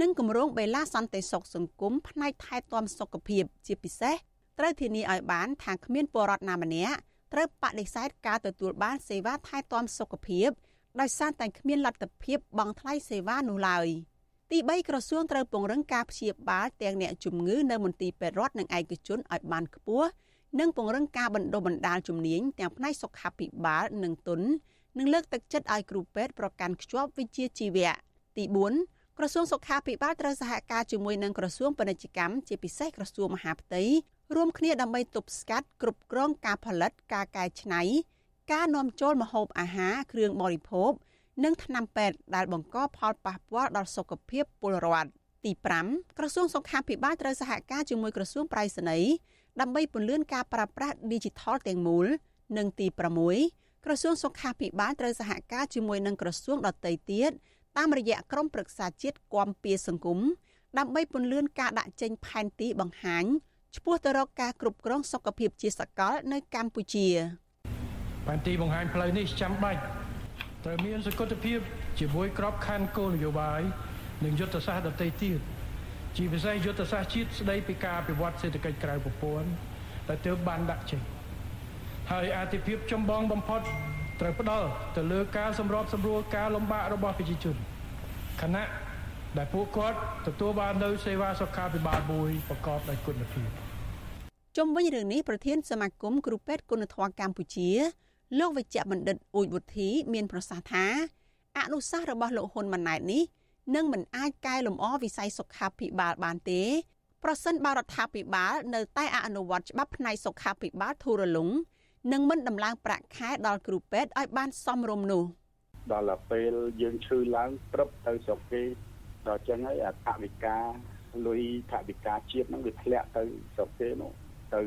និងគម្រោងបេឡាសន្តិសុខសង្គមផ្នែកថែទាំសុខភាព ជាពិសេសត្រូវធានាឲ្យបានថាគ្មានពលរដ្ឋណាម្នាក់ត្រូវបដិសេធការទទួលបានសេវាថែទាំសុខភាពដោយសារតែគ្មានលទ្ធភាពបង់ថ្លៃសេវានោះឡើយទី3ក្រសួងត្រូវពង្រឹងការព្យាបាលទាំងអ្នកជំងឺនៅមន្ទីរពេទ្យរដ្ឋនិងឯកជនឲ្យបានខ្ពស់និងពង្រឹងការបណ្ដុះបណ្ដាលជំនាញទាំងផ្នែកសុខាភិបាលនិងទុន និងលើកទឹកចិត្តឲ្យគ្រូពេទ្យប្រកាន់ខ្ជាប់វិជ្ជាជីវៈទី4ក្រសួងសុខាភិបាលត្រូវសហការជាមួយនឹងក្រសួងពាណិជ្ជកម្មជាពិសេសក្រសួងមហាផ្ទៃរួមគ្នាដើម្បីទប់ស្កាត់គ្រប់គ្រងការផលិត ការកែច្នៃ ការនាំចូលម្ហូបអាហារគ្រឿងបរិភោគនិងថ្នាំពេទ្យដែលបង្កផលប៉ះពាល់ដល់សុខភាពពលរដ្ឋទី5ក្រសួងសុខាភិបាលត្រូវសហការជាមួយក្រសួងប្រៃសណីដើម្បីពន្លឿនការប្រើប្រាស់ Digital ទាំងមូល និងទី6 ក្រសួងសុខាភិបាលត្រូវសហការជាមួយនឹងក្រសួងដទៃទៀតតាមរយៈក្រុមប្រឹក្សាជាតិគាំពៀសង្គមដើម្បីពន្លឿនការដាក់ចេញផែនទីបង្ហាញឆ្ពោះទៅរកការគ្រប់គ្រងសុខភាពជាសកលនៅកម្ពុជាផែនទីបង្ហាញផ្លូវនេះចាំបាច់ត្រូវមានសកលភាពជាមួយក្របខ័ណ្ឌគោលនយោបាយនិងយុទ្ធសាស្ត្រដទៃទៀតជាពិសេសយុទ្ធសាស្ត្រជាតិស្ដីពីការអភិវឌ្ឍសេដ្ឋកិច្ចក្រៅប្រព័ន្ធដែលទើបបានដាក់ចេញ ហើយអាទិភាពចម្បងបំផុតត្រូវផ្ដល់ទៅលើការសម្របសម្រួលការលំបាករបស់ប្រជាជនខណៈដែលពួកគាត់ទទួលបាននូវសេវាសុខាភិបាលមួយប្រកបដោយគុណភាពជុំវិញរឿងនេះប្រធានសមាគមគ្រូពេទ្យគុណធម៌កម្ពុជា លោកវិជ្ជបណ្ឌិតអ៊ូចវុធី មានប្រសាសន៍ថាអនុសាសន៍របស់លោកហ៊ុនម៉ាណែតនេះនឹងមិនអាចកែលម្អវិស័យសុខាភិបាលបានទេប្រសិនបើរដ្ឋាភិបាលនៅតែអនុវត្តច្បាប់ផ្នែកសុខាភិបាលធូររលុង និងមិនដំឡើងប្រាក់ខែដល់គ្រូពេទ្យឲ្យបានសមរម្យនោះដល់ពេលយើងឈឺឡើងព្រឹបទៅស្រុកគេដល់ចឹងហើយអថវិកាលុយថវិកាជាតិហ្នឹងវាធ្លាក់ទៅស្រុកគេនោះទៅ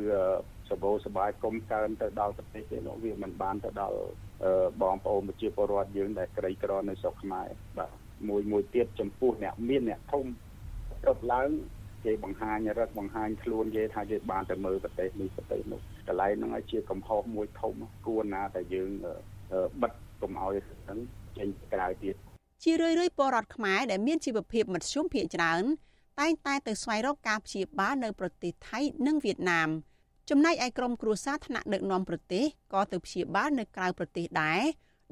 សបោសបាយគុំកើនទៅដល់ប្រទេសគេនោះវាមិនបានទៅដល់បងប្អូនប្រជាពលរដ្ឋយើងដែលក្រីក្រនៅស្រុកខ្មែរបាទមួយមួយទៀតចំពោះអ្នកមានអ្នកធំព្រឹបឡើង គេបង្ហាញរឹកបង្ហាញខ្លួនគេថាគេបានទៅមើលប្រទេសនេះប្រទេសនោះកន្លែងហ្នឹងឲ្យជាកំហុសមួយធំគួរណាតែយើងបិទកុំឲ្យហ្នឹងចេញក្រៅទៀតជារឿយៗពលរដ្ឋខ្មែរដែលមានជីវភាពមធ្យមភាគច្រើនតែងតែទៅស្វែងរកការព្យាបាលនៅប្រទេសថៃនិងវៀតណាមចំណែកឯក្រុមគ្រួសារថ្នាក់ដឹកនាំប្រទេសក៏ទៅព្យាបាលនៅក្រៅប្រទេសដែរ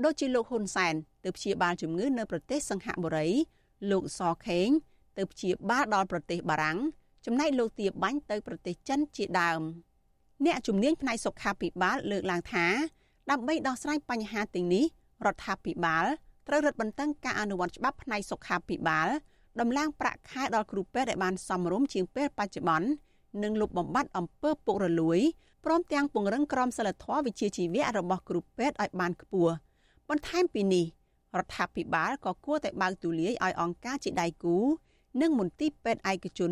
ដូចជាលោកហ៊ុនសែនទៅព្យាបាលជំងឺនៅប្រទេសសង្ហបុរីលោកសខេង ទៅព្យាបាលដល់ប្រទេសបារាំងចំណែកលោកទាបាញ់ទៅប្រទេសចិនជាដើមអ្នកជំនាញផ្នែកសុខាភិបាលលើកឡើងថាដើម្បីដោះស្រាយបញ្ហាទាំងនេះរដ្ឋាភិបាលត្រូវរឹតបន្តឹងការអនុវត្តច្បាប់ផ្នែកសុខាភិបាលដំឡើងប្រាក់ខែដល់គ្រូពេទ្យឲ្យបានសមរម្យជាងពេលបច្ចុប្បន្ននិងលុបបំបាត់អំពើពុករលួយព្រមទាំងពង្រឹងក្រមសីលធម៌វិជ្ជាជីវៈរបស់គ្រូពេទ្យឲ្យបានខ្ពស់បន្ថែមពីនេះរដ្ឋាភិបាលក៏គួរតែបើកទូលាយឲ្យអង្គការជាដៃគូ និងមន្ទីរពេទ្យឯកជន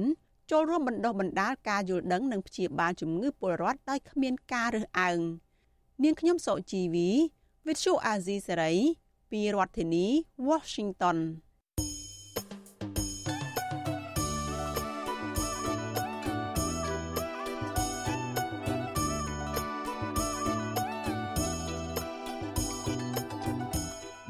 ចូលរួមបណ្ដុះបណ្ដាលការយល់ដឹងនិងព្យាបាលជំងឺពលរដ្ឋដោយគ្មានការរើសអើងនាងខ្ញុំសុជីវី Vithu Azizi Serai ពីរដ្ឋធានី Washington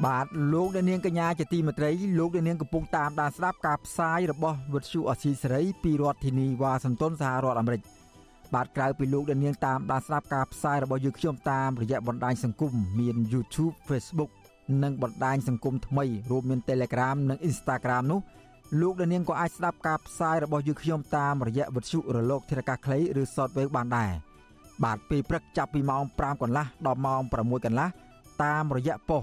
បាទលោកអ្នកនាងកញ្ញាជាទីមេត្រីលោកអ្នកនាងកំពុងតាមដានស្ដាប់ការផ្សាយរបស់វិទ្យុអស៊ីសេរីពីរដ្ឋធានីវ៉ាស៊ីនតោនសហរដ្ឋអាមេរិកបាទក្រៅពីលោកអ្នកនាងតាមដានស្ដាប់ការផ្សាយរបស់យើងខ្ញុំតាមរយៈបណ្ដាញសង្គមមាន YouTube Facebook និងបណ្ដាញសង្គមថ្មីរួមមាន Telegram និង Instagram នោះលោកអ្នកនាងក៏អាចស្ដាប់ការផ្សាយរបស់យើងខ្ញុំតាមរយៈវិទ្យុរលកធារកាសខ្លីឬ Shortwave បានដែរបាទពេលព្រឹកចាប់ពីម៉ោង5កន្លះដល់ម៉ោង6កន្លះតាមរយៈប៉ុស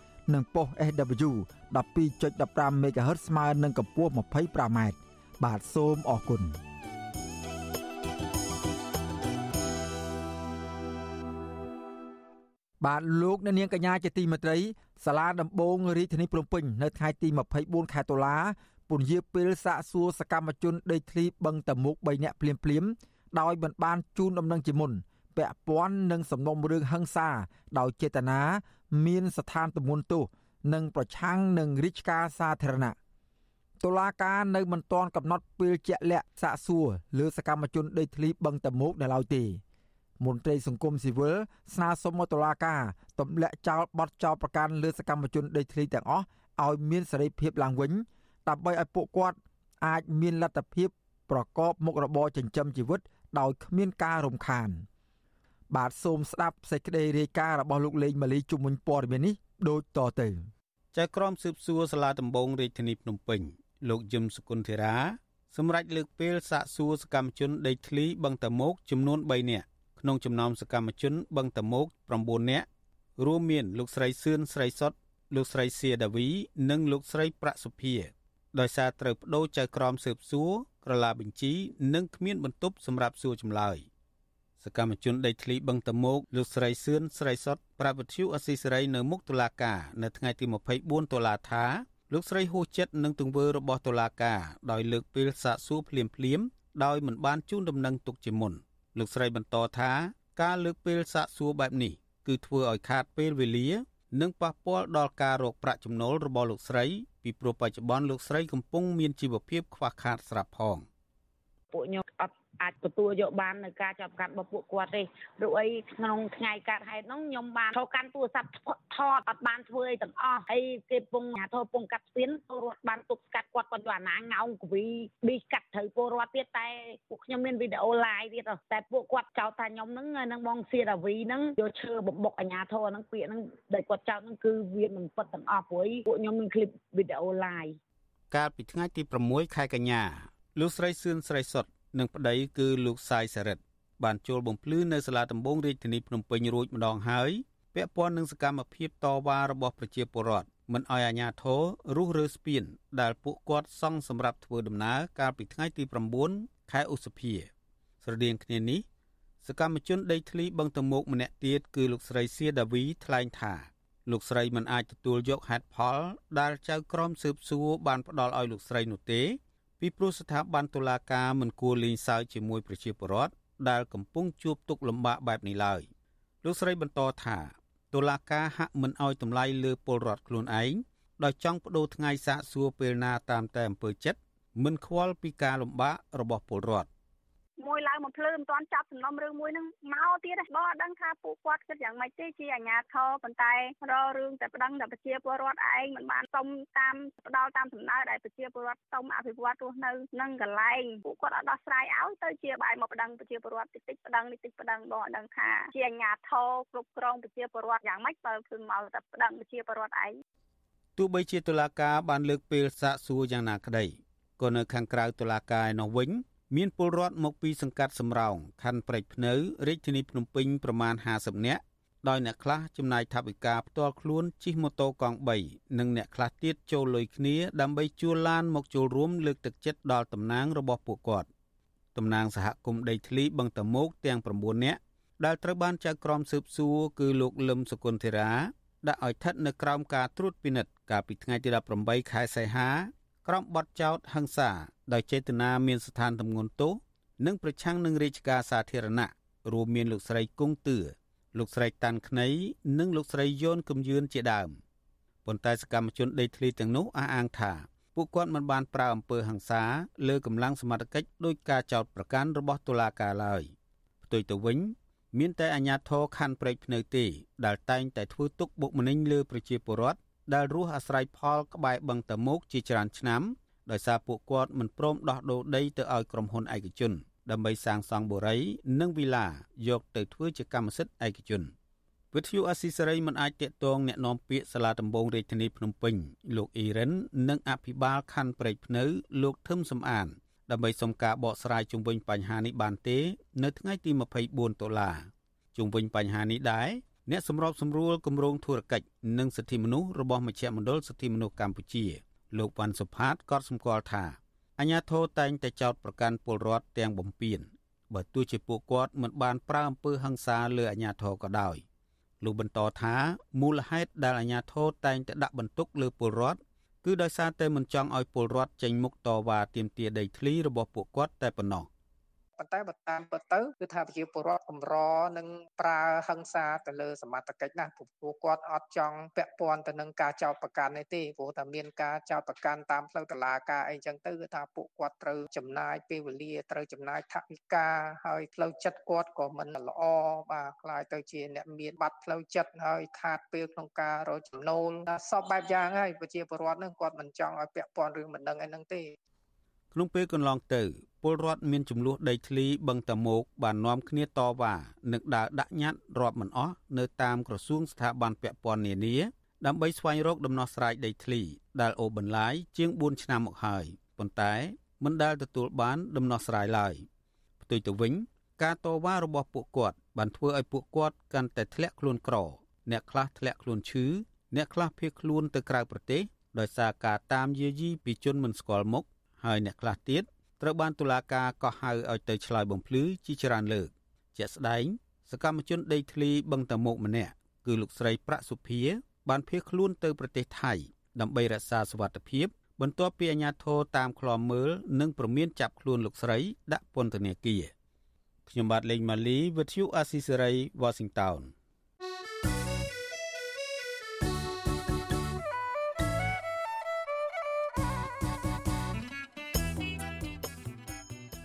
និងប៉ុស SW 12.15 MHz ស្មើនឹងកម្ពស់ 25m បាទសូមអរគុណបាទលោកអ្នកនាងកញ្ញាជាទីមេត្រីសាលាដំបងរាជធានីភ្នំពេញនៅថ្ងៃទី24ខែតុលាពន្យាពេលសាកសួរសកម្មជនដេកធ្លីបឹងតមុក3នាក់ភ្លាមភ្លាមដោយមិនបានជូនដំណឹងជាមុន ពាក់ព័ន្ធនឹងសំណុំរឿងហិង្សា ដោយចេតនាមានស្ថានទម្ងន់ទោសនិងប្រឆាំងនឹងរាជការសាធារណៈតុលាការនៅមិនទាន់កំណត់ពេលជាក់លាក់សាកសួរលើសកម្មជនដេកធ្លីបឹងតមុកនៅឡើយទេមន្ត្រីសង្គមស៊ីវិលស្នើសុំឲ្យតុលាការទម្លាក់ចោលបទចោទប្រកាន់លើសកម្មជនដេកធ្លីទាំងអស់ឲ្យមានសេរីភាពឡើងវិញដើម្បីឲ្យពួកគាត់អាចមានលទ្ធភាពប្រកបមុខរបរចិញ្ចឹមជីវិតដោយគ្មានការរំខាន បាទសូមស្ដាប់សេចក្តីរាយការណ៍របស់លោកលេងម៉ាលីជុំវិញព័ត៌មាននេះដូចតទៅចៅក្រមស៊ើបសួរសាលាដំបងរាជធានីភ្នំពេញលោកយឹមសុគន្ធារាសម្រាប់លើកពេលសាកសួរសកម្មជនដេកធ្លីបឹងតមោកចំនួន3នាក់ក្នុងចំណោមសកម្មជនបឹងតមោក9នាក់រួមមានលោកស្រីសឿនស្រីសុតលោកស្រីសៀដាវី និងលោកស្រីប្រាក់សុភាដោយសារត្រូវបដូរចៅក្រមស៊ើបសួរក្រឡាបញ្ជី និងគ្មានបន្ទប់សម្រាប់សួរចម្លើយ សកម្មជនដេកធ្លីបឹងតមោកលោកស្រីសឿនស្រីសុតប្រាប់វិទ្យុអស៊ីសេរីនៅមុខតុលាការនៅថ្ងៃទី24តុលាថាលោកស្រីហួសចិត្តនឹងទង្វើរបស់តុលាការដោយលើកពេលសាកសួរភ្លាមភ្លាមដោយមិនបានជូនដំណឹងទុកជាមុនលោកស្រីបន្តថាការលើកពេលសាកសួរបែបនេះគឺធ្វើឲ្យខាតពេលវេលា និងប៉ះពាល់ដល់ការរកប្រាក់ចំណូលរបស់លោកស្រីពីព្រោះបច្ចុប្បន្នលោកស្រីកំពុងមានជីវភាពខ្វះខាតស្រាប់ផងពួកខ្ញុំអត់ អាចទទួលយកបាននៅការចាប់កាត់របស់ពួកគាត់ទេព្រោះអីក្នុងថ្ងៃកាត់ហេតុហ្នឹងខ្ញុំបានចូលកាន់ទូរស័ព្ទថតអត់បានធ្វើអីទាំងអស់ហើយគេពងអាធរពងកាត់ស្ពានពលរដ្ឋបានទុកស្កាត់គាត់គាត់យកអាណាងោងកវីប៊ីកាត់ត្រូវពលរដ្ឋទៀតតែពួកខ្ញុំមានវីដេអូ live ទៀតតែពួកគាត់ចោទថាខ្ញុំហ្នឹងនឹងបងសៀរាវីហ្នឹងយកឈើបំបុកអាញាធរហ្នឹងពាក្យហ្នឹងដែលគាត់ចោទហ្នឹងគឺវាមិនពិតទាំងអស់ព្រោះពួកខ្ញុំមានឃ្លីបវីដេអូ live កាលពីថ្ងៃទី6ខែកញ្ញាលោកស្រីសឿនស្រីសុទ្ធ និងប្តីគឺលោកសាយសារិទ្ធបានចូលបំភ្លឺនៅសាលាដំបងរាជធានីភ្នំពេញរួចម្ដងហើយពាក់ព័ន្ធនឹងសកម្មភាពតវ៉ារបស់ប្រជាពលរដ្ឋមិនអោយអាជ្ញាធររុះរើស្ពាន ដែលពួកគាត់សង់សម្រាប់ធ្វើដំណើរកាលពីថ្ងៃទី9ខែឧសភាស្រដៀងគ្នានេះសកម្មជនដីធ្លីបឹងតមោកម្នាក់ទៀតគឺលោកស្រីសៀដាវីថ្លែងថាលោកស្រីមិនអាចទទួលយកហេតុផលដែលចៅក្រមស៊ើបសួរបានផ្ដល់ឲ្យលោកស្រីនោះទេ ពីព្រោះស្ថាប័នតុលាការមិនគួរលេងសើចជាមួយប្រជាពលរដ្ឋដែលកំពុងជួបទុក្ខលំបាកបែបនេះឡើយលោកស្រីបន្តថាតុលាការហាក់មិនអោយតម្លៃលើពលរដ្ឋខ្លួនឯងដោយចង់បដូរថ្ងៃសាកសួរពេលណាតាមតែអំពើចិត្តមិនខ្វល់ពីការលំបាករបស់ពលរដ្ឋ មួយឡើងមកភ្លើមិនទាន់ចាប់សំណុំរឿងមួយហ្នឹងមកទៀតទេបងអត់ដឹងថាពួកគាត់គិតយ៉ាងម៉េចទេជាអាញាធរប៉ុន្តែរករឿងតែប្តឹងតែប្រជាពលរដ្ឋឯងមិនបានសុំតាមផ្ដាល់តាមដំណើរដែលប្រជាពលរដ្ឋសុំអភិវឌ្ឍរស់នៅនឹងកន្លែងពួកគាត់អត់ដោះស្រាយឲ្យទៅជាបែរមកប្តឹងប្រជាពលរដ្ឋតិចតិចប្តឹងនេះតិចប្តឹងបងអត់ដឹងថាជាអាញាធរគ្រប់គ្រងប្រជាពលរដ្ឋយ៉ាងម៉េចបើគឺមកតែប្តឹងប្រជាពលរដ្ឋឯងទោះបីជាតុលាការបានលើកពេលសាកសួរយ៉ាងណាក្តីក៏នៅខាងក្រៅតុលាការឯនោះវិញ មានពលរដ្ឋមកពីសង្កាត់សំរោងខណ្ឌព្រែកភ្នៅរាជធានីភ្នំពេញប្រមាណ50នាក់ដោយអ្នកខ្លះចំណាយថវិកាផ្ទាល់ខ្លួនជិះម៉ូតូកង់3និងអ្នកខ្លះទៀតចូលលុយគ្នាដើម្បីជួលឡានមកចូលរួមលើកទឹកចិត្តដល់តំណាងរបស់ពួកគាត់តំណាងសហគមន៍ដីធ្លីបឹងតមោកទាំង9នាក់ដែលត្រូវបានចៅក្រមស៊ើបសួរគឺលោកលឹមសុគន្ធរាដាក់ឲ្យស្ថិតនៅក្រោមការត្រួតពិនិត្យកាលពីថ្ងៃទី18ខែសីហា ក្រោមបទចោទហិង្សាដោយចេតនាមានស្ថានទម្ងន់ទោសនិងប្រឆាំងនឹងរាជការសាធារណៈរួមមានលោកស្រីគង់ទឿលោកស្រីតាន់ខ្នៃនិងលោកស្រីយូនកំយឿនជាដើមប៉ុន្តែសកម្មជនដេកធ្លីទាំងនោះអះអាងថាពួកគាត់មិនបានប្រើអំពើហិង្សាលើកម្លាំងសមត្ថកិច្ចដោយការចោទប្រកាន់របស់តុលាការឡើយផ្ទុយទៅវិញ មានតែអាជ្ញាធរខណ្ឌព្រែកភ្នៅទេដែលតែងតែធ្វើទុកបុកម្នេញលើប្រជាពលរដ្ឋ ដែលរស់អាស្រ័យផលក្បែរបឹងតមោកជាច្រើនឆ្នាំដោយសារពួកគាត់មិនព្រមដោះដូរដីទៅឲ្យក្រុមហ៊ុនឯកជនដើម្បីសាងសង់បុរីនិងវិឡាយកទៅធ្វើជាកម្មសិទ្ធិឯកជនវិទ្យុអស៊ីសេរីមិនអាចតាក់ទងแนะនាំពាក្យសាលាដំបងរាជធានីភ្នំពេញលោកអ៊ីរ៉ាននិងអភិបាលខណ្ឌព្រែកភ្នៅលោកថឹមសំអានដើម្បីសុំការបកស្រាយជុំវិញបញ្ហានេះបានទេ នៅថ្ងៃទី24តុលាជុំវិញបញ្ហានេះដែរ អ្នកសម្របសម្រួលគម្រោងធុរកិច្ចនិងសិទ្ធិមនុស្សរបស់មជ្ឈមណ្ឌលសិទ្ធិមនុស្សកម្ពុជា លោកវ៉ាន់សុផាតក៏សម្គាល់ថាអាញាធរតែងតែចោទប្រកាន់ពលរដ្ឋទាំងបំពេញបើទោះជាពួកគាត់មិនបានប្រើអំពើហិង្សាលើអាញាធរក៏ដោយលោកបន្តថាមូលហេតុដែលអាញាធរតែងតែដាក់បន្ទុកលើពលរដ្ឋគឺដោយសារតែមិនចង់ឲ្យពលរដ្ឋចេញមុខតវ៉ាទាមទារដីធ្លីរបស់ពួកគាត់តែប៉ុណ្ណោះ ប៉ុន្តែបើតាមពិតទៅគឺថាប្រជាពលរដ្ឋកម្រនឹងប្រើហិង្សាទៅលើសមត្ថកិច្ចណាព្រោះគាត់អត់ចង់ពាក់ព័ន្ធទៅនឹងការចោទប្រកាន់នេះទេព្រោះតែមានការចោទប្រកាន់តាមផ្លូវតុលាការអីចឹងទៅគឺថាពួកគាត់ត្រូវចំណាយពេលវេលាត្រូវចំណាយថវិកាហើយផ្លូវចិត្តគាត់ក៏មិនល្អបាទខ្លាយទៅជាអ្នកមានបាត់ផ្លូវចិត្តហើយខាតពេលក្នុងការរកចំណូលសពបែបយ៉ាងហើយប្រជាពលរដ្ឋនឹងគាត់មិនចង់ឲ្យពាក់ព័ន្ធរឿងមិនដឹងអីហ្នឹងទេ ក្នុងពេលកន្លងទៅពលរដ្ឋមានចំនួនដីធ្លីបឹងតមោកបាននាំគ្នាតវ៉ានិងដើរដាក់ញត្តិរាប់មិនអស់នៅតាមក្រសួងស្ថាប័នពាក់ព័ន្ធនានាដើម្បីស្វែងរកដំណោះស្រាយដីធ្លីដែលអូបន្លាយជាង4ឆ្នាំមកហើយប៉ុន្តែមិនដែលទទួលបានដំណោះស្រាយឡើយផ្ទុយទៅវិញការតវ៉ារបស់ពួកគាត់បានធ្វើឲ្យពួកគាត់កាន់តែធ្លាក់ខ្លួនក្រ អ្នកខ្លះធ្លាក់ខ្លួនឈឺអ្នកខ្លះភៀសខ្លួនទៅក្រៅប្រទេសដោយសារការតាមយាយីពីជនមិនស្គាល់មុខ ហើយអ្នកខ្លះទៀតត្រូវបានតុលាការកោះហៅឲ្យទៅឆ្លើយបំភ្លឺជាច្រើនលើកជាក់ស្ដែងសកម្មជនដីធ្លីបឹងតមោកម្នាក់គឺលោកស្រីប្រាក់សុភា បានភៀសខ្លួនទៅប្រទេសថៃដើម្បីរក្សាសុវត្ថិភាព បន្ទាប់ពីអាជ្ញាធរតាមឃ្លាំមើលនិងប្រមានចាប់ខ្លួនលោកស្រីដាក់ពន្ធនាគារខ្ញុំបាទលេងម៉ាលីវិទ្យុអាស៊ីសេរី Washington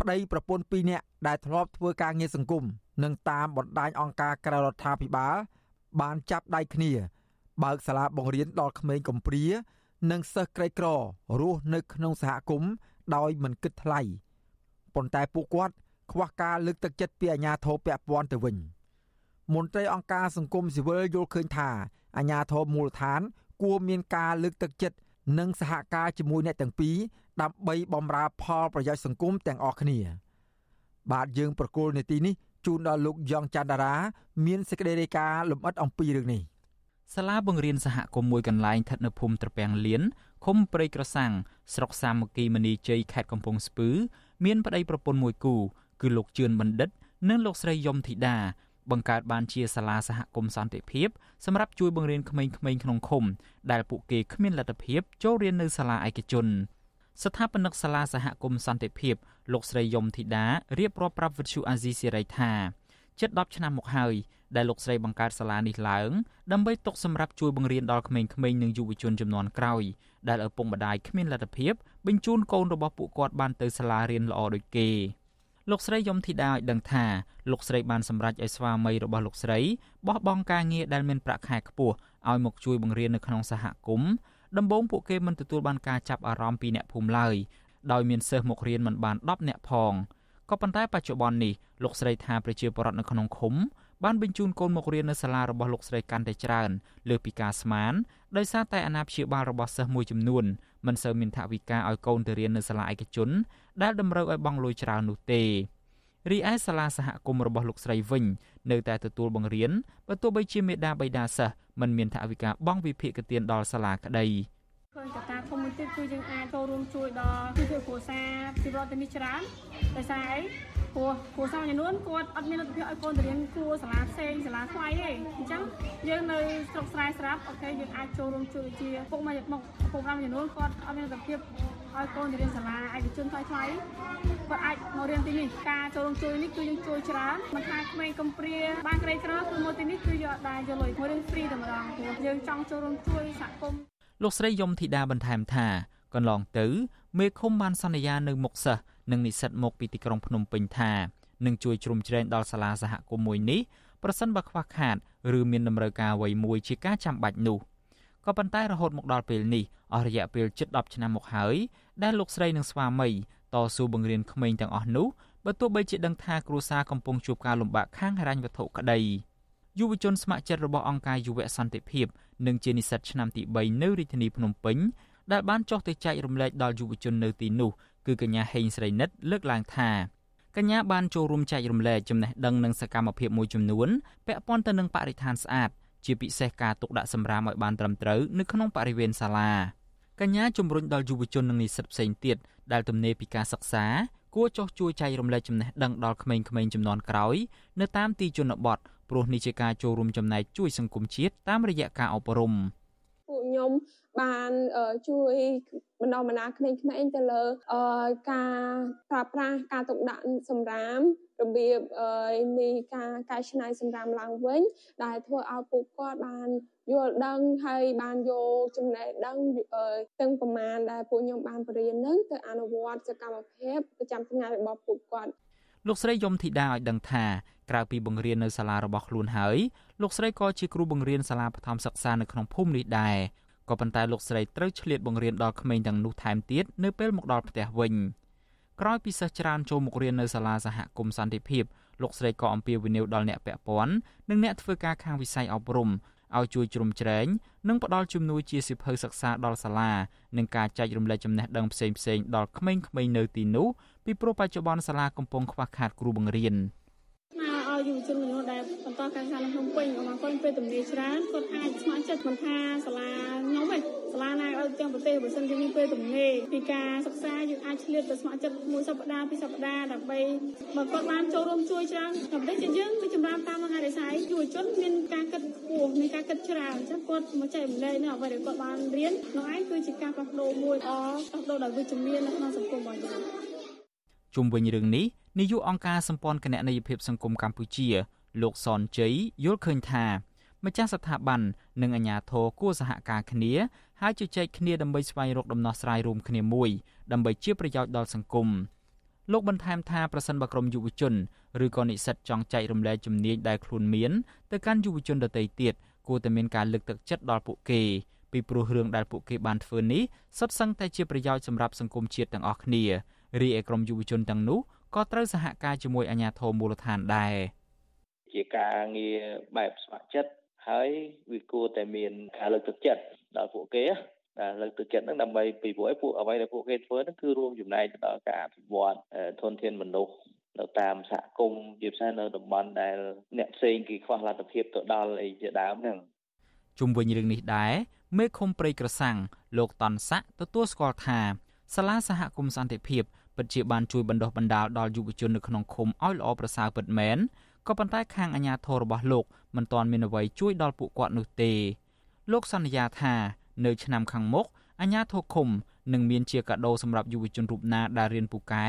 ប្តីប្រពន្ធ2នាក់ដែលធ្លាប់ធ្វើការងារសង្គមនិងតាមបណ្ដាញអង្គការក្រៅរដ្ឋាភិបាល បានចាប់ដៃគ្នា បើកសាលាបង្រៀនដល់ក្មេងកំព្រានិងសិស្សក្រីក្ររស់នៅក្នុងសហគមន៍ដោយមិនគិតថ្លៃប៉ុន្តែពួកគាត់ខ្វះការលើកទឹកចិត្តពីអាជ្ញាធរពាក់ព័ន្ធទៅវិញមន្ត្រីអង្គការសង្គមស៊ីវិលយល់ឃើញថាអាជ្ញាធរមូលដ្ឋាន គួរមានការលើកទឹកចិត្តនិងសហការជាមួយអ្នកទាំងពីរ ដើម្បីបម្រើផលប្រយោជន៍សង្គមទាំងអស់គ្នា បាទយើងប្រកូលនេតិនេះជូនដល់លោកយ៉ងច័ន្ទដារា មានសេចក្តីរាយការណ៍លម្អិតអំពីរឿងនេះសាលាបង្រៀនសហគមន៍មួយកន្លែងស្ថិតនៅភូមិត្រពាំងលៀនឃុំព្រៃក្រសាំងស្រុកសាមគ្គីមនីជ័យខេត្តកំពង់ស្ពឺ មានប្តីប្រពន្ធមួយគូ គឺលោកជឿនបណ្ឌិត និងលោកស្រីយមធីតាបង្កើតបានជាសាលាសហគមន៍សន្តិភាពសម្រាប់ជួយបង្រៀនក្មេងៗក្នុងឃុំដែលពួកគេគ្មានលទ្ធភាពចូលរៀននៅសាលាឯកជន ស្ថាបនិកសាលាសហគមន៍សន្តិភាពលោកស្រីយមធីតារៀបរាប់ប្រាប់វិទ្យុអាស៊ីសេរីថាជិត10ឆ្នាំមកហើយដែលលោកស្រីបង្កើតសាលានេះឡើងដើម្បីទុកសម្រាប់ជួយបង្រៀនដល់ក្មេងៗនិងយុវជនចំនួនក្រោយដែលឪពុកម្ដាយគ្មានលទ្ធភាពបញ្ជូនកូនរបស់ពួកគាត់បានទៅសាលារៀនល្អដូចគេលោកស្រីយមធីតាឲ្យដឹងថាលោកស្រីបានសម្រេចឲ្យស្វាមីរបស់លោកស្រីបោះបង់ការងារដែលមានប្រាក់ខែខ្ពស់ឲ្យមកជួយបង្រៀននៅក្នុងសហគមន៍ ដំបូងពួកគេមិនទទួលបានការចាប់អារម្មណ៍ពីអ្នកភូមិឡើយដោយមានសិស្សមករៀនមិនបាន10នាក់ផងក៏ប៉ុន្តែបច្ចុប្បន្ននេះលោកស្រីថាប្រជាពលរដ្ឋនៅក្នុងឃុំបានបញ្ជូនកូនមករៀននៅសាលារបស់លោកស្រីកាន់តែច្រើនលើសពីការស្មានដោយសារតែអាណាព្យាបាលរបស់សិស្សមួយចំនួនមិនសូវមានថវិកាឲ្យកូនទៅរៀននៅសាលាឯកជនដែលតម្រូវឲ្យបង់លុយច្រើននោះទេរីឯសាលាសហគមន៍របស់លោកស្រីវិញ នៅតែទទួលបង្រៀនបើទោះបីជាមេដាបៃតាសិស្សមិនមានថវិកាបង់វិភាគទានដល់សាលាក្តីឃើញកត្តាធំមួយទៀតគឺយើងអាចចូលរួមជួយដល់គឺគ្រួសារជីវរដ្ឋនេះច្រើនដោយសារអី ព្រោះគ្រួសារចំនួនគាត់អត់មានលទ្ធភាពឲ្យកូនទៅរៀនគួរសាលាផ្សេងសាលាថ្លៃទេអញ្ចឹងយើងនៅស្រុកស្រែស្រាប់អូខេយើងអាចចូលរួមជួយជាពុកមកមកពុកម្ដាយចំនួនគាត់អត់មានលទ្ធភាពឲ្យកូនទៅរៀនសាលាឯកជនថ្លៃថ្លៃគាត់អាចមករៀនទីនេះការចូលរួមជួយនេះគឺយើងជួយច្រើនមិនថាក្មេងកំព្រាបានក្រីក្រគឺមកទីនេះគឺយកដែរយកលុយមករៀនហ្វ្រីតែម្ដងព្រោះយើងចង់ចូលរួមជួយសហគមន៍លោកស្រីយមធីតាបន្ថែមថាកន្លងទៅមេឃុំបានសន្យានៅមុខសិស្ស និងនិស្សិតមកពីទីក្រុងភ្នំពេញថានឹងជួយជ្រោមជ្រែងដល់សាលាសហគមន៍មួយនេះប្រសិនបើខ្វះខាតឬមានតម្រូវការអ្វីមួយជាការចាំបាច់នោះក៏ប៉ុន្តែរហូតមកដល់ពេលនេះអស់រយៈពេលជិត10ឆ្នាំមកហើយដែលលោកស្រីនិងស្វាមីតស៊ូបង្រៀនក្មេងទាំងអស់នោះបើទោះបីជាដឹងថាគ្រួសារកំពុងជួបការលំបាកខាងហិរញ្ញវត្ថុក្តីយុវជនស្ម័គ្រចិត្តរបស់អង្គការយុវសន្តិភាពនិងជានិស្សិតឆ្នាំទី3នៅរាជធានីភ្នំពេញដែលបានចុះទៅចែករំលែកដល់យុវជននៅទីនោះ គឺកញ្ញាហេងស្រីនិតលើកឡើងថាកញ្ញាបានចូលរួមចែករំលែកចំណេះដឹងនិងសកម្មភាពមួយចំនួនពាក់ព័ន្ធទៅនឹងបរិស្ថានស្អាតជាពិសេសការទុកដាក់សម្រាមឲ្យបានត្រឹមត្រូវនៅក្នុងបរិវេណសាលាកញ្ញាជំរុញដល់យុវជននិងនិស្សិតផ្សេងទៀតដែលទំនេរពីការសិក្សាគួរចោះជួយចែករំលែកចំណេះដឹងដល់ក្មេងៗចំនួនក្រោយនៅតាមទីជនបទព្រោះនេះជាការចូលរួមចំណែកជួយសង្គមជាតិតាមរយៈការអប់រំ ពួកខ្ញុំបានជួយបណ្ដុះបណ្ដាលក្មេងៗទៅលើការប្រើប្រាស់ការទុកដាក់សម្រាមរបៀបនៃការកែច្នៃសម្រាមឡើងវិញ ដែលធ្វើឲ្យពួកគាត់បានយល់ដឹងហើយបានយកចំណេះដឹងទាំងប្រមាណដែលពួកខ្ញុំបានបរៀននឹងទៅអនុវត្តសកម្មភាពប្រចាំថ្ងៃរបស់ពួកគាត់លោកស្រីយមធីតាឲ្យដឹងថាក្រៅពីបង្រៀននៅសាលារបស់ខ្លួនហើយ លោកស្រីក៏ជាគ្រូបង្រៀនសាលាបឋមសិក្សានៅក្នុងភូមិនេះដែរក៏ប៉ុន្តែលោកស្រីត្រូវឆ្លៀតបង្រៀនដល់ក្មេងទាំងនោះថែមទៀតនៅពេលមកដល់ផ្ទះវិញក្រោយពីសិស្សច្រើនចូលមករៀននៅសាលាសហគមន៍សន្តិភាពលោកស្រីក៏អំពាវនាវដល់អ្នកពាក់ព័ន្ធនិងអ្នកធ្វើការខាងវិស័យអប់រំឲ្យជួយជ្រោមជ្រែងនិងផ្ដល់ជំនួយជាសិភៅសិក្សាដល់សាលានិងការចែករំលែកចំណេះដឹងផ្សេងៗដល់ក្មេងៗនៅទីនោះពីព្រោះបច្ចុប្បន្នសាលាកំពុងខ្វះខាតគ្រូបង្រៀន។ ឲ្យយុវជនមនុស្សដែលបន្តការសិក្សានៅភ្នំពេញមកគាត់ពេលទំនេរច្រើនគាត់អាចស្ម័គ្រចិត្តមិនថាសាលាខ្ញុំទេសាលាណាឲ្យទាំងប្រទេសបើសិនជាមានពេលទំនេរពីការសិក្សាយើងអាចឆ្លៀតទៅស្ម័គ្រចិត្តមួយសប្តាហ៍ពីរសប្តាហ៍ដើម្បីបើគាត់បានចូលរួមជួយច្រើនដើម្បីជាយើងវាចម្រើនតាមថ្ងៃរិស័យយុវជនមានការគិតខ្ពស់មានការគិតច្រើនអញ្ចឹងគាត់មកចែករំលែកនៅអ្វីដែលគាត់បានរៀននោះឯងគឺជាការផ្លាស់ប្ដូរមួយល្អផ្លាស់ប្ដូរដោយវិជ្ជមាននៅក្នុងសង្គមរបស់យើងជុំវិញរឿងនេះ នាយកអង្គការសម្ព័ន្ធគណនេយ្យភាពសង្គមកម្ពុជា លោកសនជ័យយល់ឃើញថាម្ចាស់ស្ថាប័ននិងអាជ្ញាធរគួរសហការគ្នាហើយជជែកគ្នាដើម្បីស្វែងរកដំណោះស្រាយរួមគ្នាមួយដើម្បីជាប្រយោជន៍ដល់សង្គមលោកបន្ថែមថាប្រសិនបើក្រមយុវជនឬក៏និស្សិតចង់ចែករំលែកជំនាញដែលខ្លួនមានទៅកាន់យុវជនដទៃទៀតគួរតែមានការលើកទឹកចិត្តដល់ពួកគេពីព្រោះរឿងដែលពួកគេបានធ្វើនេះសុទ្ធសឹងតែជាប្រយោជន៍សម្រាប់សង្គមជាតិទាំងអស់គ្នារីឯក្រមយុវជនទាំងនោះ ក៏ត្រូវសហការជាមួយអាជ្ញាធរមូលដ្ឋានដែរជាការងារបែបស្ម័គ្រចិត្តហើយវាគួរតែមានការលើកទឹកចិត្តដល់ពួកគេដែលលើកទឹកចិត្តហ្នឹងដើម្បីពីព្រោះឲ្យពួកអ្វីដែលពួកគេធ្វើហ្នឹងគឺរួមចំណែកទៅដល់ការអភិវឌ្ឍធនធានមនុស្សនៅតាមសហគមន៍ជាពិសេសនៅតំបន់ដែលអ្នកផ្សេងគេខ្វះលទ្ធភាពទៅដល់អីជាដើមហ្នឹងជុំវិញរឿងនេះដែរមេឃុំព្រៃក្រសាំងលោកតនស័កទទួលស្គាល់ថាសាលាសហគមន៍សន្តិភាព ពិតជាបានជួយបណ្ដុះបណ្ដាលដល់យុវជននៅក្នុងឃុំឲ្យល្អប្រសើរពិតមែនក៏ប៉ុន្តែខាងអាជ្ញាធររបស់លោកមិនទាន់មានអ្វីជួយដល់ពួកគាត់នោះទេលោកសន្យាថានៅឆ្នាំខាងមុខអាជ្ញាធរឃុំនឹងមានជាកាដូសម្រាប់យុវជនរូបណាដែលរៀនពូកែ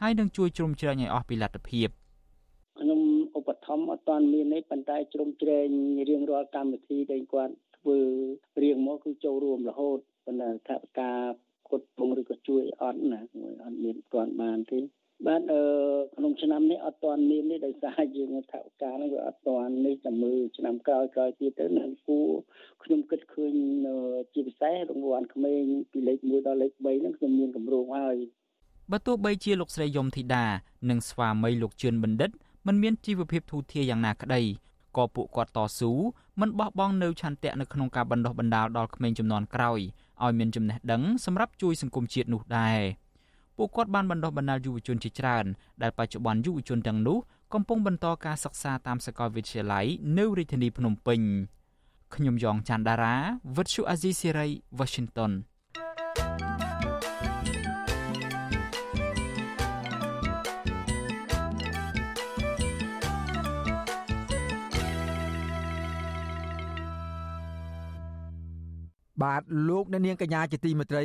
ហើយនឹងជួយជ្រោមជ្រែងឲ្យអស់ពីលទ្ធភាពខ្ញុំឧបត្ថម្ភអត់ទាន់មានទេប៉ុន្តែជ្រោមជ្រែងរៀងរាល់កម្មវិធីដែលគាត់ធ្វើរៀងមកគឺចូលរួមរហូតប៉ុន្តែថាការ គាត់ពងឬក៏ជួយអត់ណាអត់មានទាន់បានទេបាទអឺក្នុងឆ្នាំនេះអត់ទាន់មាននេះដោយសារយើងថាឱកាសហ្នឹងវាអត់ទាន់នេះតែមើលឆ្នាំក្រោយក្រោយទៀតទៅនឹងគូខ្ញុំគិតឃើញជាពិសេសរង្វាន់ក្មេងពីលេខ1ដល់លេខ3ហ្នឹងខ្ញុំមានកម្រងហើយបើទោះបីជាលោកស្រីយមធីតានិងស្វាមីលោកជឿនបណ្ឌិតមិនមានជីវភាពធូរធារយ៉ាងណាក្តីក៏ពួកគាត់តស៊ូមិនបោះបង់នៅឆន្ទៈនៅក្នុងការបណ្ដុះបណ្ដាលដល់ក្មេងចំនួនក្រោយ ឲ្យមានចំណេះដឹងសម្រាប់ជួយសង្គមជាតិនោះដែរពួកគាត់បានបណ្ដុះបណ្ដាលយុវជនជាច្រើនដែលបច្ចុប្បន្នយុវជនទាំងនោះកំពុងបន្តការសិក្សាតាមសាកលវិទ្យាល័យនៅរាជធានីភ្នំពេញខ្ញុំយ៉ងច័ន្ទដារាវិទ្យុអាស៊ីសេរី Washington បាទលោកអ្នកនាងកញ្ញាជាទីមេត្រី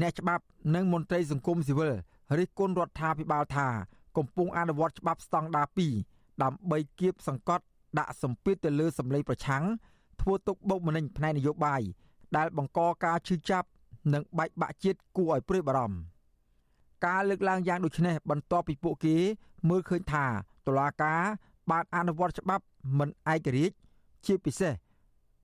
អ្នកច្បាប់និងមន្ត្រីសង្គមស៊ីវិលរិះគន់រដ្ឋាភិបាលថាកំពុងអនុវត្តច្បាប់ស្តង់ដារ2ដើម្បីគៀបសង្កត់ដាក់សម្ពាធទៅលើសម្លេងប្រឆាំងធ្វើទុកបុកម្នេញផ្នែកនយោបាយដែលបង្កការឈឺចាប់និងបែកបាក់ជាតិគួរឲ្យព្រួយបារម្ភការលើកឡើងយ៉ាងដូចនេះបន្ទាប់ពីពួកគេមើលឃើញថាតុលាការបានអនុវត្តច្បាប់មិនឯករាជ្យជាពិសេស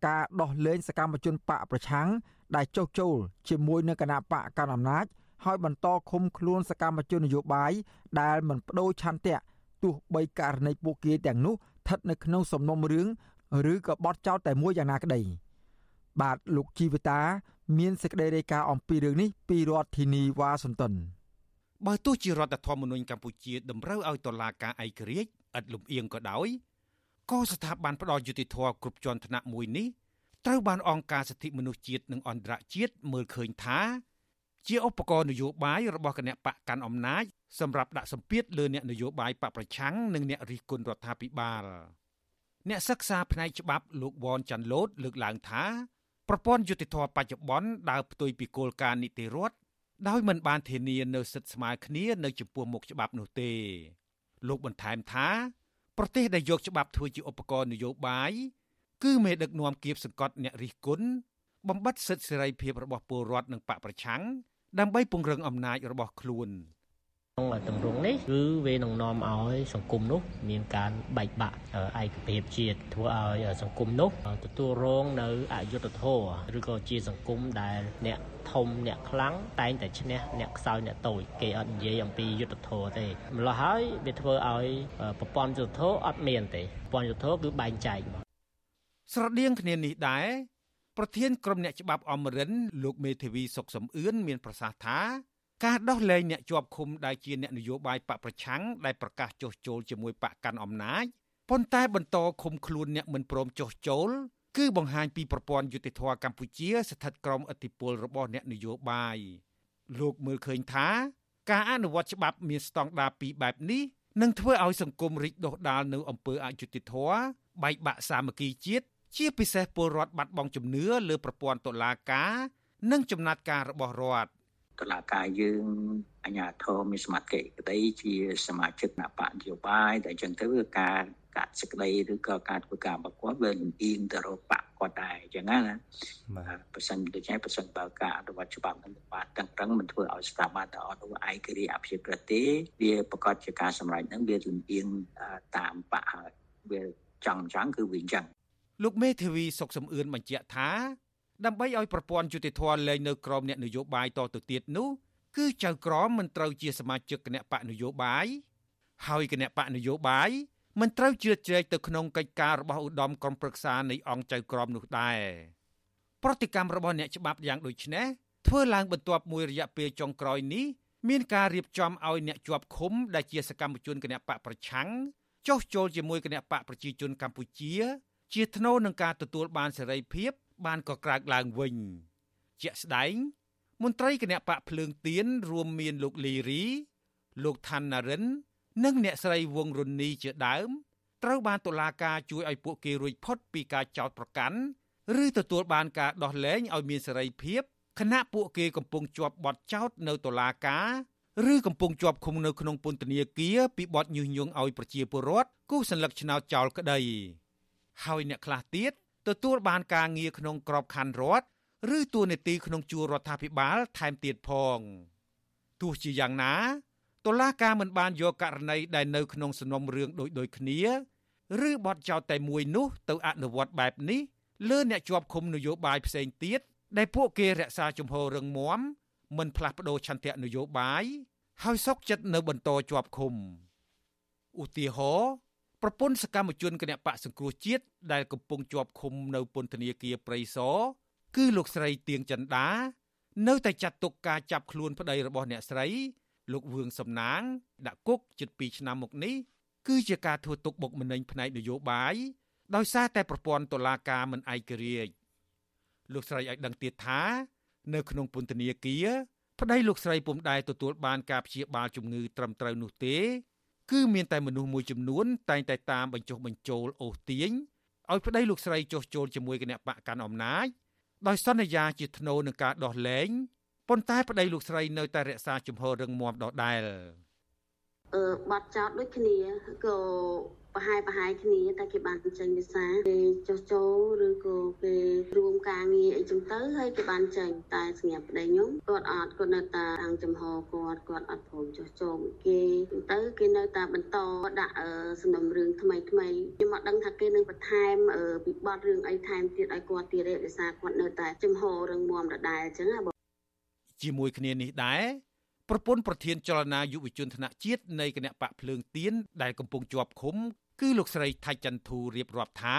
ការដោះលែងសកម្មជនបកប្រឆាំងដែលចុះចូលជាមួយនឹងគណៈបកកណ្ដាលអំណាចហើយបន្តឃុំខ្លួនសកម្មជននយោបាយដែលមិនបដូរឆន្ទៈទោះបីករណីពួកគេទាំងនោះស្ថិតនៅក្នុងសំណុំរឿងឬក៏បទចោទតែមួយយ៉ាងណាក្តីបាទលោកជីវិតា មានសេចក្តីរាយការណ៍អំពីរឿងនេះពីរដ្ឋធានីវ៉ាស៊ីនតោនបើទោះជារដ្ឋធម្មនុញ្ញកម្ពុជាតម្រូវឲ្យតុលាការឯករាជ្យឥតលំអៀងក៏ដោយ ក៏ស្ថាប័នផ្ដល់យុតិធធគ្រប់ជាន់ថ្នាក់មួយនេះត្រូវបានអង្គការសិទ្ធិមនុស្សជាតិនិងអន្តរជាតិមើលឃើញថា ជាឧបករណ៍នយោបាយរបស់គណៈបកកាន់អំណាចសម្រាប់ដាក់សម្ពាធលើអ្នកនយោបាយបកប្រឆាំងនិងអ្នករិះគន់រដ្ឋាភិបាលអ្នកសិក្សាផ្នែកច្បាប់លោកវ៉នចាន់ឡូតលើកឡើងថាប្រព័ន្ធយុតិធធបច្ចុប្បន្នដើរផ្ទុយពីគោលការណ៍នីតិរដ្ឋដោយមិនបានធានានៅសិទ្ធិស្មើគ្នានៅចំពោះមុខច្បាប់នោះទេ លោកបន្ថែមថា ប្រទេសដែលយកច្បាប់ធ្វើជាឧបករណ៍នយោបាយគឺមេដឹកនាំគៀបសង្កត់អ្នករិះគន់បំបត្តិសិទ្ធិសេរីភាពរបស់ពលរដ្ឋនិងបកប្រឆាំងដើម្បីពង្រឹងអំណាចរបស់ខ្លួនក្នុងទម្រង់នេះគឺវានឹងនាំឲ្យសង្គមនោះ មានការបែកបាក់ឯកភាពជាតិធ្វើឲ្យសង្គមនោះទទួលរងនៅអយុត្តិធម៌ឬក៏ជាសង្គមដែលអ្នក ធំអ្នកខ្លាំងតែងតែឈ្នះអ្នកខ្សោយអ្នកតូចគេអត់និយាយអំពីយុទ្ធធរទេម្ល៉េះហើយវាធ្វើឲ្យប្រព័ន្ធយុទ្ធធរអត់មានទេប្រព័ន្ធយុទ្ធធរគឺបែងចែកមកស្រដៀងគ្នានេះដែរប្រធានក្រុមអ្នកច្បាប់អមរិនលោកមេធាវីសុកសំអឿនមានប្រសាសន៍ថាការដោះលែងអ្នកជាប់ឃុំដែលជាអ្នកនយោបាយបកប្រឆាំងដែលប្រកាសចុះចូលជាមួយបកកាន់អំណាចប៉ុន្តែបន្តឃុំខ្លួនអ្នកមិនព្រមចុះចូល គឺបង្ហាញពីប្រព័ន្ធយុតិធធកម្ពុជា ស្ថិតក្រោមឥទ្ធិពលរបស់អ្នកនយោបាយលោកមើលឃើញថា ការអនុវត្តច្បាប់មានស្តង់ដារពីរបែបនេះនឹងធ្វើឲ្យសង្គមរីកដុះដាលនៅអំពើអយុត្តិធម៌បែកបាក់សាមគ្គីជាតិជាពិសេសពលរដ្ឋបាត់បង់ជំនឿលើប្រព័ន្ធតុលាការ និងចំណាត់ការរបស់រដ្ឋតុលាការយើងអញ្ញាធមមានសមត្ថកិច្ចក្តីជាសមាជិកគណៈបកនយោបាយតែអញ្ចឹងទៅគឺការ កាត់សេចក្តីឬក៏ការធ្វើការរបស់គាត់វាលំអៀងទៅរកបកគាត់ដែរអញ្ចឹងណាបាទប្រសិនដូច្នេះប្រសិនបើការអនុវត្តច្បាប់នឹងបានតឹងរឹងមិនធ្វើឲ្យស្ថាប័នទាំងអស់នោះឯករាជ្យអភិជាប្រទេសវាប្រកាសជាការសម្រេចនឹងវាលំអៀងតាមបកហើយវាចង់ចង់គឺវាអញ្ចឹងលោកមេធាវីសុកសំអឿនបញ្ជាក់ថាដើម្បីឲ្យប្រព័ន្ធយុតិធធម៌លែងនៅក្រមអ្នកនយោបាយតទៅទៀតនោះគឺចៅក្រមមិនត្រូវជាសមាជិកគណៈបកនយោបាយហើយគណៈបកនយោបាយ មិនត្រូវជ្រៀតជ្រែកទៅក្នុងកិច្ចការរបស់ឧត្តមក្រុមប្រឹក្សានៃអង្គចៅក្រមនោះដែរប្រតិកម្មរបស់អ្នកច្បាប់យ៉ាងដូចនេះធ្វើឡើងបន្ទាប់មួយរយៈពេលចុងក្រោយនេះមានការរៀបចំឲ្យអ្នកជាប់ឃុំដែលជាសកម្មជនគណៈបកប្រឆាំងចុះចូលជាមួយគណៈបកប្រជាជនកម្ពុជា ជាថ្នូរនឹងការទទួលបានសេរីភាព បានក៏ក្រើកឡើងវិញ ជាក់ស្ដែង មន្ត្រីគណៈបកភ្លើងទៀនរួមមានលោកលីរី លោកឋានណារិន និងអ្នកស្រីវងរុននីជាដើមត្រូវបានតុលាការជួយឲ្យពួកគេរួចផុតពីការចោទប្រកាន់ឬទទួលបានការដោះលែងឲ្យមានសេរីភាពខណៈពួកគេកំពុងជាប់បទចោទនៅតុលាការឬកំពុងជាប់ឃុំនៅក្នុងពន្ធនាគារពីបទញុះញង់ឲ្យប្រជាពលរដ្ឋគូសសัญลักษณ์ឆ្នោតចោលក្តីហើយអ្នកខ្លះទៀតទទួលបានការងារក្នុងក្របខ័ណ្ឌរដ្ឋឬតួនាទីក្នុងជួររដ្ឋាភិបាលថែមទៀតផងទោះជាយ៉ាងណា តុលាការមិនបានយកករណីដែលនៅក្នុងសំណុំរឿងដូចដូចគ្នា ឬបទចោទតែមួយនោះទៅអនុវត្តបែបនេះលើអ្នកជាប់ឃុំនយោបាយផ្សេងទៀតដែលពួកគេរក្សាជំហររឹងមាំមិនផ្លាស់ប្ដូរឆន្ទៈនយោបាយហើយសុកចិត្តនៅបន្តជាប់ឃុំឧទាហរណ៍ប្រពន្ធសកម្មជនគណបកសង្គ្រោះជាតិដែលកំពុងជាប់ឃុំនៅពន្ធនាគារព្រៃសរគឺលោកស្រីទៀងចិន្តានៅតែចាត់ទុកការចាប់ខ្លួនប្តីរបស់អ្នកស្រី លោកវឿងសំណាង ដាក់គុកជិត2ឆ្នាំមកនេះគឺជាការធ្វើទុកបុកម្នេញផ្នែកនយោបាយដោយសារតែប្រព័ន្ធតុលាការមិនឯករាជ្យលោកស្រីឲ្យដឹងទៀតថា នៅក្នុងពន្ធនាគារប្តីលោកស្រីពុំដែលទទួលបានការព្យាបាលជំងឺត្រឹមត្រូវនោះទេ គឺមានតែមនុស្សមួយចំនួន តែងតែតាមបញ្ចុះបញ្ចូលអូសទាញឲ្យប្តីលោកស្រីចុះចូលជាមួយគណៈបកកាន់អំណាចដោយសន្យាជាធ្នូនឹងការដោះលែង ប៉ុន្តែប្តីលោកស្រីនៅតែរក្សាជំហររឹងមាំដដែលអឺបាត់ចោតដូចគ្នាក៏ប្រហែលប្រហែលគ្នាតែគេបានចេញភាសាគេចុះចូលឬក៏គេរួមការងារអីចឹងទៅហើយគេបានចេញតែសម្រាប់ប្តីខ្ញុំគាត់អត់គាត់នៅតែខាងចំហគាត់គាត់អត់ព្រមចុះចូលគេទៅគេនៅតែបន្តដាក់សំណុំរឿងថ្មីថ្មីខ្ញុំអត់ដឹងថាគេនឹងបន្ថែមពីបទរឿងអីថែមទៀតឲ្យគាត់ទៀតទេដោយសារគាត់នៅតែចំហរឹងមាំដដែលអញ្ចឹងណា ជាមួយគ្នានេះដែរប្រពន្ធប្រធានចលនាយុវជនថ្នាក់ជាតិនៃគណៈបកភ្លើងទៀនដែលកំពុងជាប់ឃុំ គឺលោកស្រីថៃចន្ទធូរៀបរាប់ថា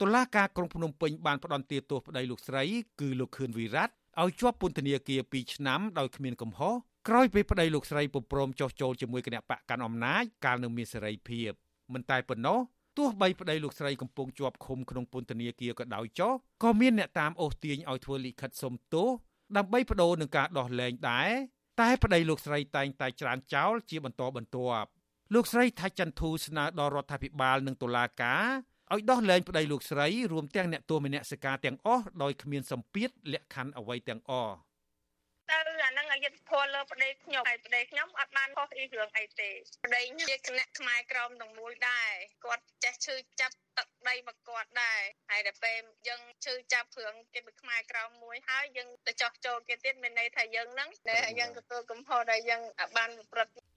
តុលាការក្រុងភ្នំពេញបានផ្តន្ទាទោសប្តីលោកស្រី គឺលោកខឿនវិរៈឲ្យជាប់ពន្ធនាគារ2ឆ្នាំដោយគ្មានកំហុសក្រោយពេលប្តីលោកស្រីពុំព្រមចុះចូលជាមួយគណៈបកកាន់អំណាចកាលនៅមានសេរីភាពមិនតែប៉ុណ្ណោះទោះបីប្តីលោកស្រីកំពុងជាប់ឃុំក្នុងពន្ធនាគារក៏ដោយចុះក៏មានអ្នកតាមអូសទាញឲ្យធ្វើលិខិតសុំទោស ដើម្បីបដូរនឹងការដោះលែងដែរតែប្តីលោកស្រីតែងតែច្រានចោលជាបន្តបន្ទាប់លោកស្រីថាច់ចន្ទធូស្នើដល់រដ្ឋាភិបាលនិងតុលាការឲ្យដោះលែងប្តីលោកស្រីរួមទាំងអ្នកទោសមនសិការទាំងអស់ដោយគ្មានសម្ពាធលក្ខខណ្ឌអ្វីទាំងអស់ទៅអា ហើយយុទ្ធភ័ណ្ឌលើប្តីខ្ញុំហើយប្តីខ្ញុំអត់បានខុសអីរឿងអីទេប្តីខ្ញុំជាគណៈខ្មែរក្រមទាំងមួយដែរគាត់ចេះឈឺចាប់ទឹកដីមកគាត់ដែរហើយដល់ពេលយើងឈឺចាប់គ្រឿងគេពីខ្មែរក្រមមួយហើយយើងទៅចោះចូលគេទៀតមានន័យថាយើងហ្នឹងតែយើងទទួលកំហុសដែលយើងបានប្រព្រឹត្ត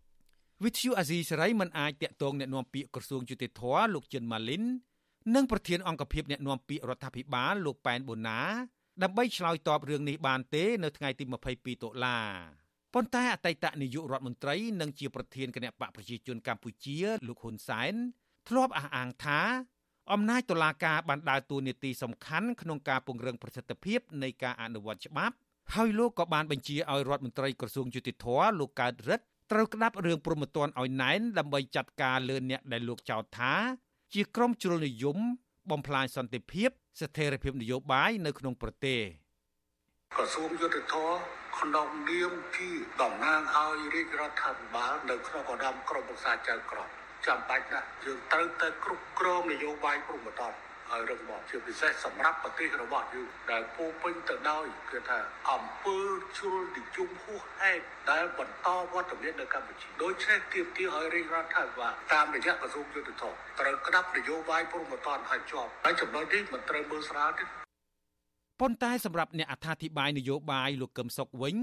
វិទ្យុអាស៊ីសេរីមិនអាចតាក់ទងអ្នកនាំពាក្យក្រសួងយុតិធធលោកចិនម៉ាលីននិងប្រធានអង្គភិបអ្នកនាំពាក្យរដ្ឋាភិបាលលោកប៉ែនបូណា ដើម្បីឆ្លើយតបរឿងនេះបានទេនៅថ្ងៃទី22តុលាប៉ុន្តែអតីតនាយករដ្ឋមន្ត្រីនិងជាប្រធានគណៈបកប្រជាជនកម្ពុជា លោកហ៊ុនសែនធ្លាប់អះអាងថាអំណាចតុលាការបានដើរតួនាទីសំខាន់ក្នុងការពង្រឹងប្រសិទ្ធភាពនៃការអនុវត្តច្បាប់ហើយលោកក៏បានបញ្ជាឲ្យរដ្ឋមន្ត្រីក្រសួងយុតិធធលោកកើតរិទ្ធត្រូវក្តាប់រឿងព្រមត្តនឲ្យណែនដើម្បីចាត់ការលើអ្នកដែលលោកចោទថា ជាក្រុមជ្រុលនិយមបំផ្លាញសន្តិភាព ស្ថិរភាពនយោបាយនៅក្នុងប្រទេសក្រសួងយុទ្ធភ័ពក្នុងនាមជាតំណាងឲ្យរាជរដ្ឋាភិបាលនៅក្នុងឧត្តមក្រុមប្រឹក្សាចៅក្រមចាំបាច់ណាស់យើងត្រូវតែគ្រប់គ្រងនយោបាយព្រមត្តន ឲ្យរឹងមាំជាពិសេសសម្រាប់ប្រទេសរបស់យើងដែលពោពេញទៅដោយគឺថាអំពើជ្រុលនិយមហួសហេតុដែលបន្តវត្តមាននៅកម្ពុជាដូច្នេះទាមទារឲ្យរាជរដ្ឋាភិបាលតាមរយៈក្រសួងយុទ្ធភ័ពត្រូវក្តាប់នយោបាយព្រមត្តនឲ្យជាប់ហើយចំណុចនេះមិនត្រូវមើលស្រាលទេប៉ុន្តែសម្រាប់អ្នកអត្ថាធិប្បាយនយោបាយលោកកឹមសុខវិញ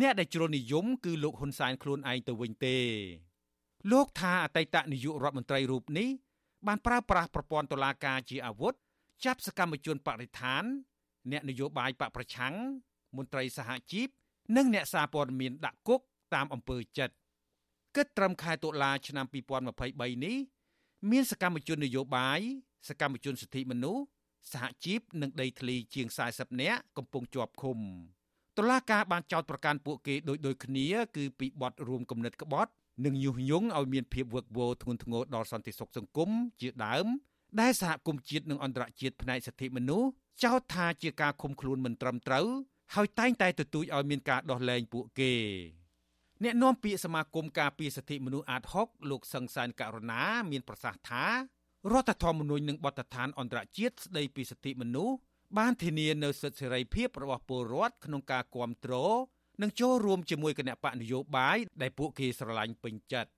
អ្នកដែលជ្រុលនិយមគឺលោកហ៊ុនសែនខ្លួនឯងទៅវិញទេលោកថាអតីតនាយករដ្ឋមន្ត្រីរូបនេះ បានប្រើប្រាស់ប្រព័ន្ធតុលាការជាអាវុធចាប់សកម្មជនបរិស្ថាន អ្នកនយោបាយបកប្រឆាំងមន្ត្រីសហជីពនិងអ្នកសារព័ត៌មានដាក់គុកតាមអំពើចិត្តគិតត្រឹមខែតុលាឆ្នាំ2023នេះមានសកម្មជននយោបាយសកម្មជនសិទ្ធិមនុស្សសហជីពនិងដីធ្លីជាង40នាក់កំពុងជាប់ឃុំតុលាការបានចោទប្រកាន់ពួកគេដោយដូចគ្នា គឺពីបទរួមគំនិតក្បត់ និងញុះញង់ឲ្យមានភាពវឹកវរធ្ងន់ធ្ងរដល់សន្តិសុខសង្គមជាដើម ដែលសហគមន៍ជាតិនិងអន្តរជាតិផ្នែកសិទ្ធិមនុស្សចោទថាជាការឃុំខ្លួនមិនត្រឹមត្រូវហើយតែងតែទទូចឲ្យមានការដោះលែងពួកគេអ្នកនាំពាក្យសមាគមការពារសិទ្ធិមនុស្សអាត6លោកសង្សានករណាមានប្រសាសន៍ថារដ្ឋធម្មនុញ្ញនិងបទដ្ឋានអន្តរជាតិស្តីពីសិទ្ធិមនុស្សបានធានានៅសិទ្ធិសេរីភាពរបស់ពលរដ្ឋក្នុងការគ្រប់គ្រង និងចូលរួមជាមួយគណៈបកនយោបាយដែលពួកគេស្រឡាញ់ពេញចិត្ត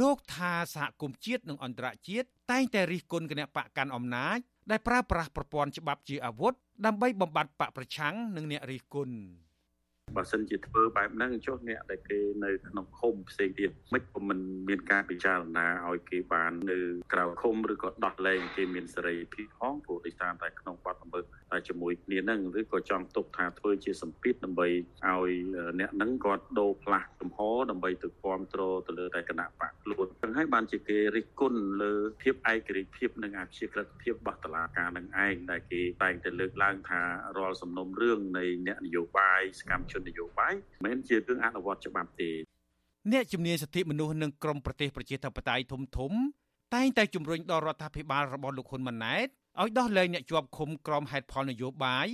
លោកថាសហគមន៍ជាតិនិងអន្តរជាតិតែងតែរិះគន់គណៈបកកាន់អំណាចដែលប្រើប្រាស់ប្រព័ន្ធច្បាប់ជាអាវុធដើម្បីបំបត្តិបកប្រឆាំងនិងអ្នករិះគន់បើសិនជាធ្វើបែបហ្នឹងចុះអ្នកដែលគេនៅក្នុងឃុំផ្សេងទៀតមិនក៏មិនមានការពិចារណាឲ្យគេបាននៅក្រៅឃុំឬក៏ដោះលែងគេមានសេរីភាពផងព្រោះដោយសារតែក្នុងបាត់ល្មើស ជាមួយគ្នាហ្នឹងឬក៏ចង់ទុកថាធ្វើជាសម្ពាធដើម្បីឲ្យអ្នកហ្នឹងគាត់ដូរផ្លាស់ចំហដើម្បីទៅគ្រប់គ្រងទៅលើតែគណៈបកខ្លួនចឹងហើយបានជាគេរិះគន់លើភាពឯករាជ្យភាពនិងអព្យាក្រឹតភាពរបស់តុលាការនឹងឯងដែលគេតែងតែលើកឡើងថារាល់សំណុំរឿងនៃអ្នកនយោបាយសកម្មជននយោបាយមិនមែនជារឿងអនុវត្តច្បាប់ទេអ្នកជំនាញសិទ្ធិមនុស្សនិងក្រមប្រទេសប្រជាធិបតេយ្យធំធំតែងតែជំរុញដល់រដ្ឋាភិបាលរបស់លោកហ៊ុនម៉ាណែត ឲ្យដោះលែងអ្នកជាប់ឃុំក្រមហេតុផលនយោបាយ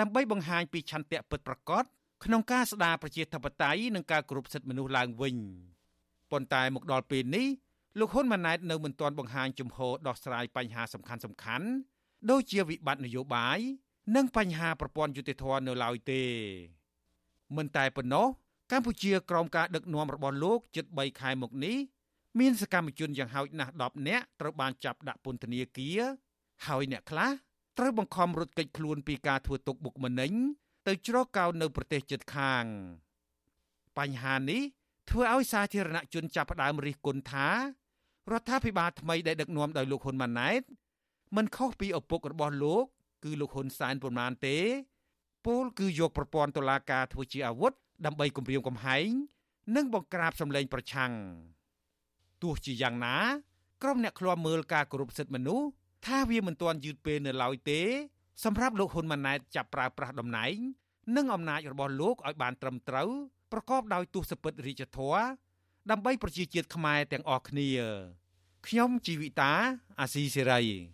ដើម្បីបង្ហាញពីឆន្ទៈពិតប្រាកដក្នុងការស្ដារប្រជាធិបតេយ្យនិងការគោរពសិទ្ធិមនុស្សឡើងវិញប៉ុន្តែមកដល់ពេលនេះលោកហ៊ុនម៉ាណែតនៅមិនទាន់បង្ហាញជំហរដោះស្រាយបញ្ហាសំខាន់សំខាន់ដូចជាវិបត្តិនយោបាយនិងបញ្ហាប្រព័ន្ធយុតិធធម៌នៅឡើយទេ មិនតែប៉ុណ្ណោះកម្ពុជាក្រោមការដឹកនាំរបស់លោកជិត3ខែមកនេះមានសកម្មជនយ៉ាងហោចណាស់10នាក់ត្រូវបានចាប់ដាក់ពន្ធនាគារ ហើយអ្នកខ្លះត្រូវបង្ខំរត់គេចខ្លួនពីការធ្វើទុកបុកម្នេញទៅជ្រកកោននៅប្រទេសជិតខាង បញ្ហានេះធ្វើឲ្យសាធារណជនចាប់ផ្ដើមរិះគន់ថារដ្ឋាភិបាលថ្មីដែលដឹកនាំដោយលោកហ៊ុនម៉ាណែតមិនខុសពីឪពុករបស់លោក គឺលោកហ៊ុនសែនប៉ុន្មានទេពលគឺយកប្រព័ន្ធតុលាការធ្វើជាអាវុធដើម្បីគំរាមកំហែងនិងបង្ក្រាបសម្លេងប្រឆាំងទោះជាយ៉ាងណា ក្រុមអ្នកឃ្លាំមើលការគោរពសិទ្ធិមនុស្ស ថាវាមិនទាន់យឺតពេលនៅឡើយទេ សម្រាប់លោកហ៊ុនម៉ាណែតចាប់ប្រើប្រាស់តំណែង និងអំណាចរបស់លោកឲ្យបានត្រឹមត្រូវប្រកបដោយទស្សពិតរាជធម៌ដើម្បីប្រជាជាតិខ្មែរទាំងអស់គ្នា ខ្ញុំជីវិតាអាស៊ីសេរី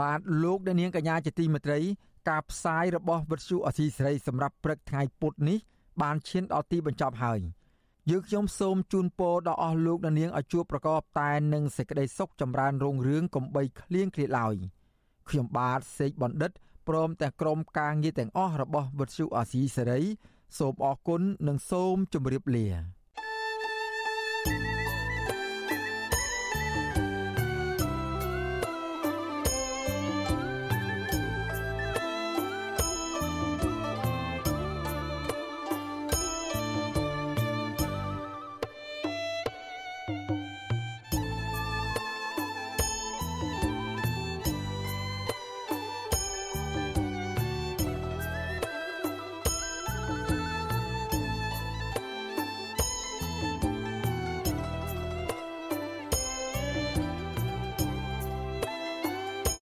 បាទលោកអ្នកនាងកញ្ញាជាទីមេត្រី ការផ្សាយរបស់វិទ្យុអសីសេរីសម្រាប់ព្រឹកថ្ងៃពុធនេះបានឈានដល់ទីបញ្ចប់ហើយយើងខ្ញុំសូមជូនពរដល់អស់លោកអ្នកនាងឲ្យជួបប្រកបតែនឹងសេចក្តីសុខចម្រើនរុងរឿងកំបីគ្លៀងគ្លាឡើយខ្ញុំបាទសេកបណ្ឌិតព្រមទាំងក្រុមការងារទាំងអស់របស់វិទ្យុអសីសេរីសូមអរគុណនិងសូមជម្រាបលា